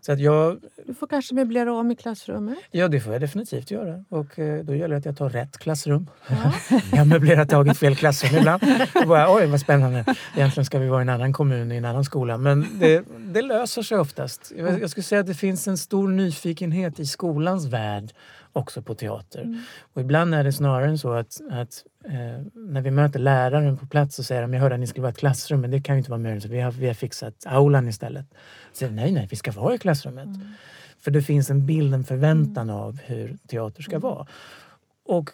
Så att jag, du får kanske möblera om i klassrummet? Ja, det får jag definitivt göra. Och eh, då gäller det att jag tar rätt klassrum. Ja. jag har möblerat tagit fel klassrum ibland. Och bara, Oj, vad spännande. Egentligen ska vi vara i en annan kommun, i en annan skola. Men det, det löser sig oftast. Jag, jag skulle säga att det finns en stor nyfikenhet i skolans värld också på teater. Mm. Och ibland är det snarare så att, att eh, när vi möter läraren på plats så säger de jag hörde att ni skulle vara i ett klassrum men det kan ju inte vara möjligt så vi har, vi har fixat aulan istället. Så nej, nej, vi ska vara i klassrummet. Mm. För det finns en bild, en förväntan mm. av hur teater ska mm. vara. Och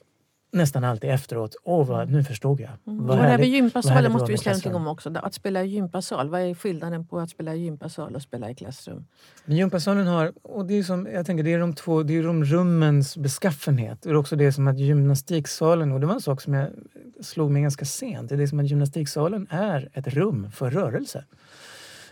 nästan alltid efteråt. Åh, vad, nu förstod jag. Mm. Vad och det här med gympasalen måste vi säga någonting om också. Att spela i gympasal, vad är skillnaden på att spela i gympasal och spela i klassrum? Men gympasalen har, och det är som, jag tänker det är de två, det är de rummens beskaffenhet. Det är också det som att gymnastiksalen, och det var en sak som jag slog mig ganska sent, det är det som att gymnastiksalen är ett rum för rörelse.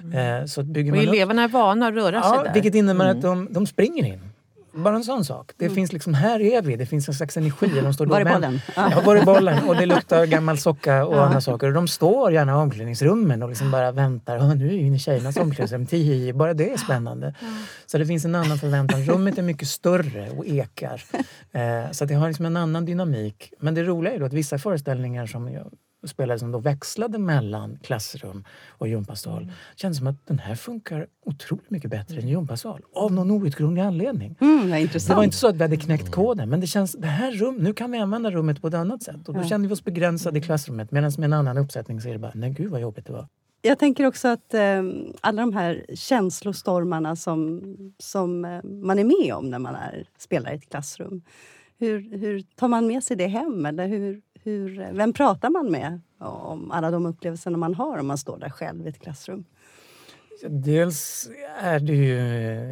Mm. Eh, så bygger och eleverna upp, är vana att röra sig där. Vilket innebär mm. att de, de springer in. Bara en sån sak. Det mm. finns liksom, här är vi, det finns en slags energi. De står var är bollen? Ja, var är bollen? Och det luktar gammal socka och ja. andra saker. Och de står gärna i omklädningsrummen och liksom bara väntar. nu är vi inne i tjejernas omklädningsrum. Tihi, bara det är spännande. Ja. Så det finns en annan förväntan. Rummet är mycket större och ekar. Eh, så det har liksom en annan dynamik. Men det roliga är då att vissa föreställningar som jag spelare som då växlade mellan klassrum och gympasal. Mm. kändes som att den här funkar otroligt mycket bättre än gympasal. Av någon outgrundlig anledning. Mm, det var inte så att vi hade knäckt koden men det känns, det här rum, nu kan vi använda rummet på ett annat sätt. Och då ja. kände vi oss begränsade i klassrummet medan med en annan uppsättning så är det bara, nej gud vad jobbigt det var. Jag tänker också att eh, alla de här känslostormarna som, som eh, man är med om när man är, spelar i ett klassrum. Hur, hur tar man med sig det hem? Eller hur, hur, vem pratar man med om alla de upplevelser man har om man står där själv i ett klassrum? Dels är det ju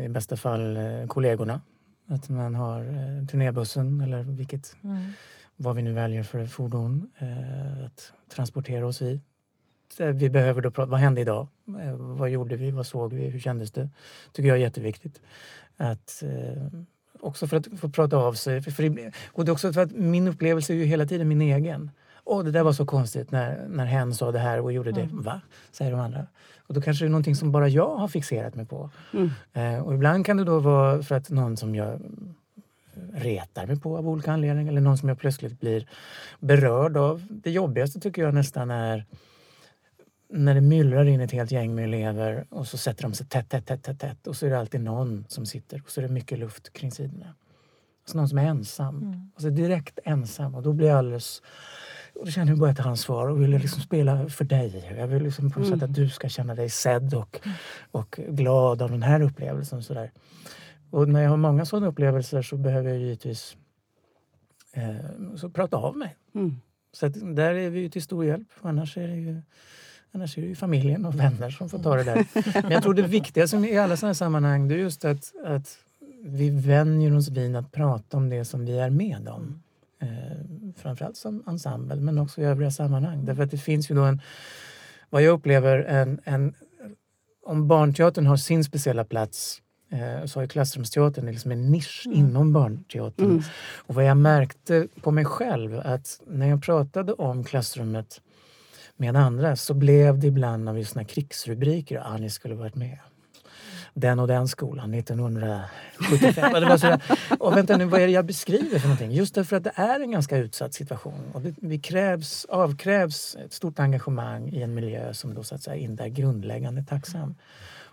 i bästa fall eh, kollegorna. Att man har eh, turnébussen eller vilket, mm. vad vi nu väljer för fordon eh, att transportera oss i. Vi behöver då prata, vad hände idag? Vad gjorde vi? Vad såg vi? Hur kändes det? tycker jag är jätteviktigt. Att också för att få prata av sig. För, för, och det är också för att min upplevelse är ju hela tiden min egen. Åh, det där var så konstigt när, när hen sa det här och gjorde det. Mm. Va? Säger de andra. Och då kanske det är någonting som bara jag har fixerat mig på. Mm. Eh, och ibland kan det då vara för att någon som jag retar mig på av olika anledningar eller någon som jag plötsligt blir berörd av. Det jobbigaste tycker jag nästan är när det myllrar in ett helt gäng med elever och så sätter de sig tätt, tätt, tätt, tätt, tätt och så är det alltid någon som sitter och så är det mycket luft kring sidorna. Alltså någon som är ensam. Mm. Alltså direkt ensam och då blir jag alldeles... Och då känner jag bara ett ansvar och vill liksom spela för dig. Jag vill liksom på något mm. sätt att du ska känna dig sedd och, och glad av den här upplevelsen. Så, där. och när jag har många sådana upplevelser så behöver jag givetvis eh, så prata av mig. Mm. Så där är vi till stor hjälp. Annars är det ju Annars är det ju familjen och vänner som får ta det där. Men jag tror det viktigaste i alla sådana här sammanhang det är just att, att vi vänjer oss vid att prata om det som vi är med om. Eh, framförallt som ensemble men också i övriga sammanhang. Därför att det finns ju då en, vad jag upplever, en, en om barnteatern har sin speciella plats eh, så har ju klassrumsteatern liksom en nisch mm. inom barnteatern. Mm. Och vad jag märkte på mig själv att när jag pratade om klassrummet med andra så blev det ibland av såna krigsrubriker. Ah, ni skulle varit med. den och den skolan 1975. det var och vänta nu, vad är det jag beskriver för någonting? Just därför att det är en ganska utsatt situation. Och det, vi krävs, avkrävs ett stort engagemang i en miljö som då så att säga inte är grundläggande tacksam.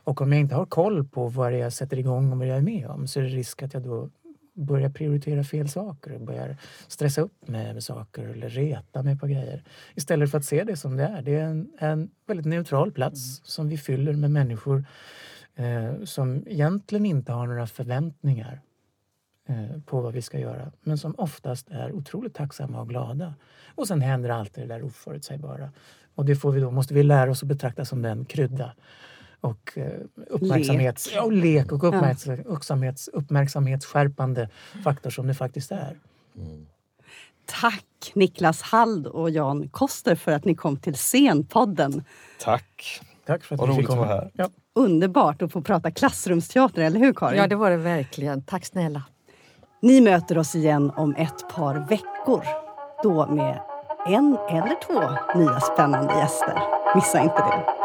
Och om jag inte har koll på vad det är jag sätter igång och vad jag är med om så är det risk att jag då börjar prioritera fel saker och börjar stressa upp mig med saker eller reta mig på grejer. Istället för att se det som det är. Det är en, en väldigt neutral plats mm. som vi fyller med människor eh, som egentligen inte har några förväntningar eh, på vad vi ska göra men som oftast är otroligt tacksamma och glada. Och sen händer alltid det där oförutsägbara. Och det får vi då, måste vi lära oss att betrakta som den krydda och eh, uppmärksamhets, lek. Ja, och lek och uppmärksamhets, uppmärksamhetsskärpande faktor som det faktiskt är. Mm. Tack Niklas Hald och Jan Koster för att ni kom till Scenpodden. Tack! Tack för att Vad roligt att vara här. Ja. Underbart att få prata klassrumsteater, eller hur Karin? Ja, det var det verkligen. Tack snälla. Ni möter oss igen om ett par veckor. Då med en eller två nya spännande gäster. Missa inte det.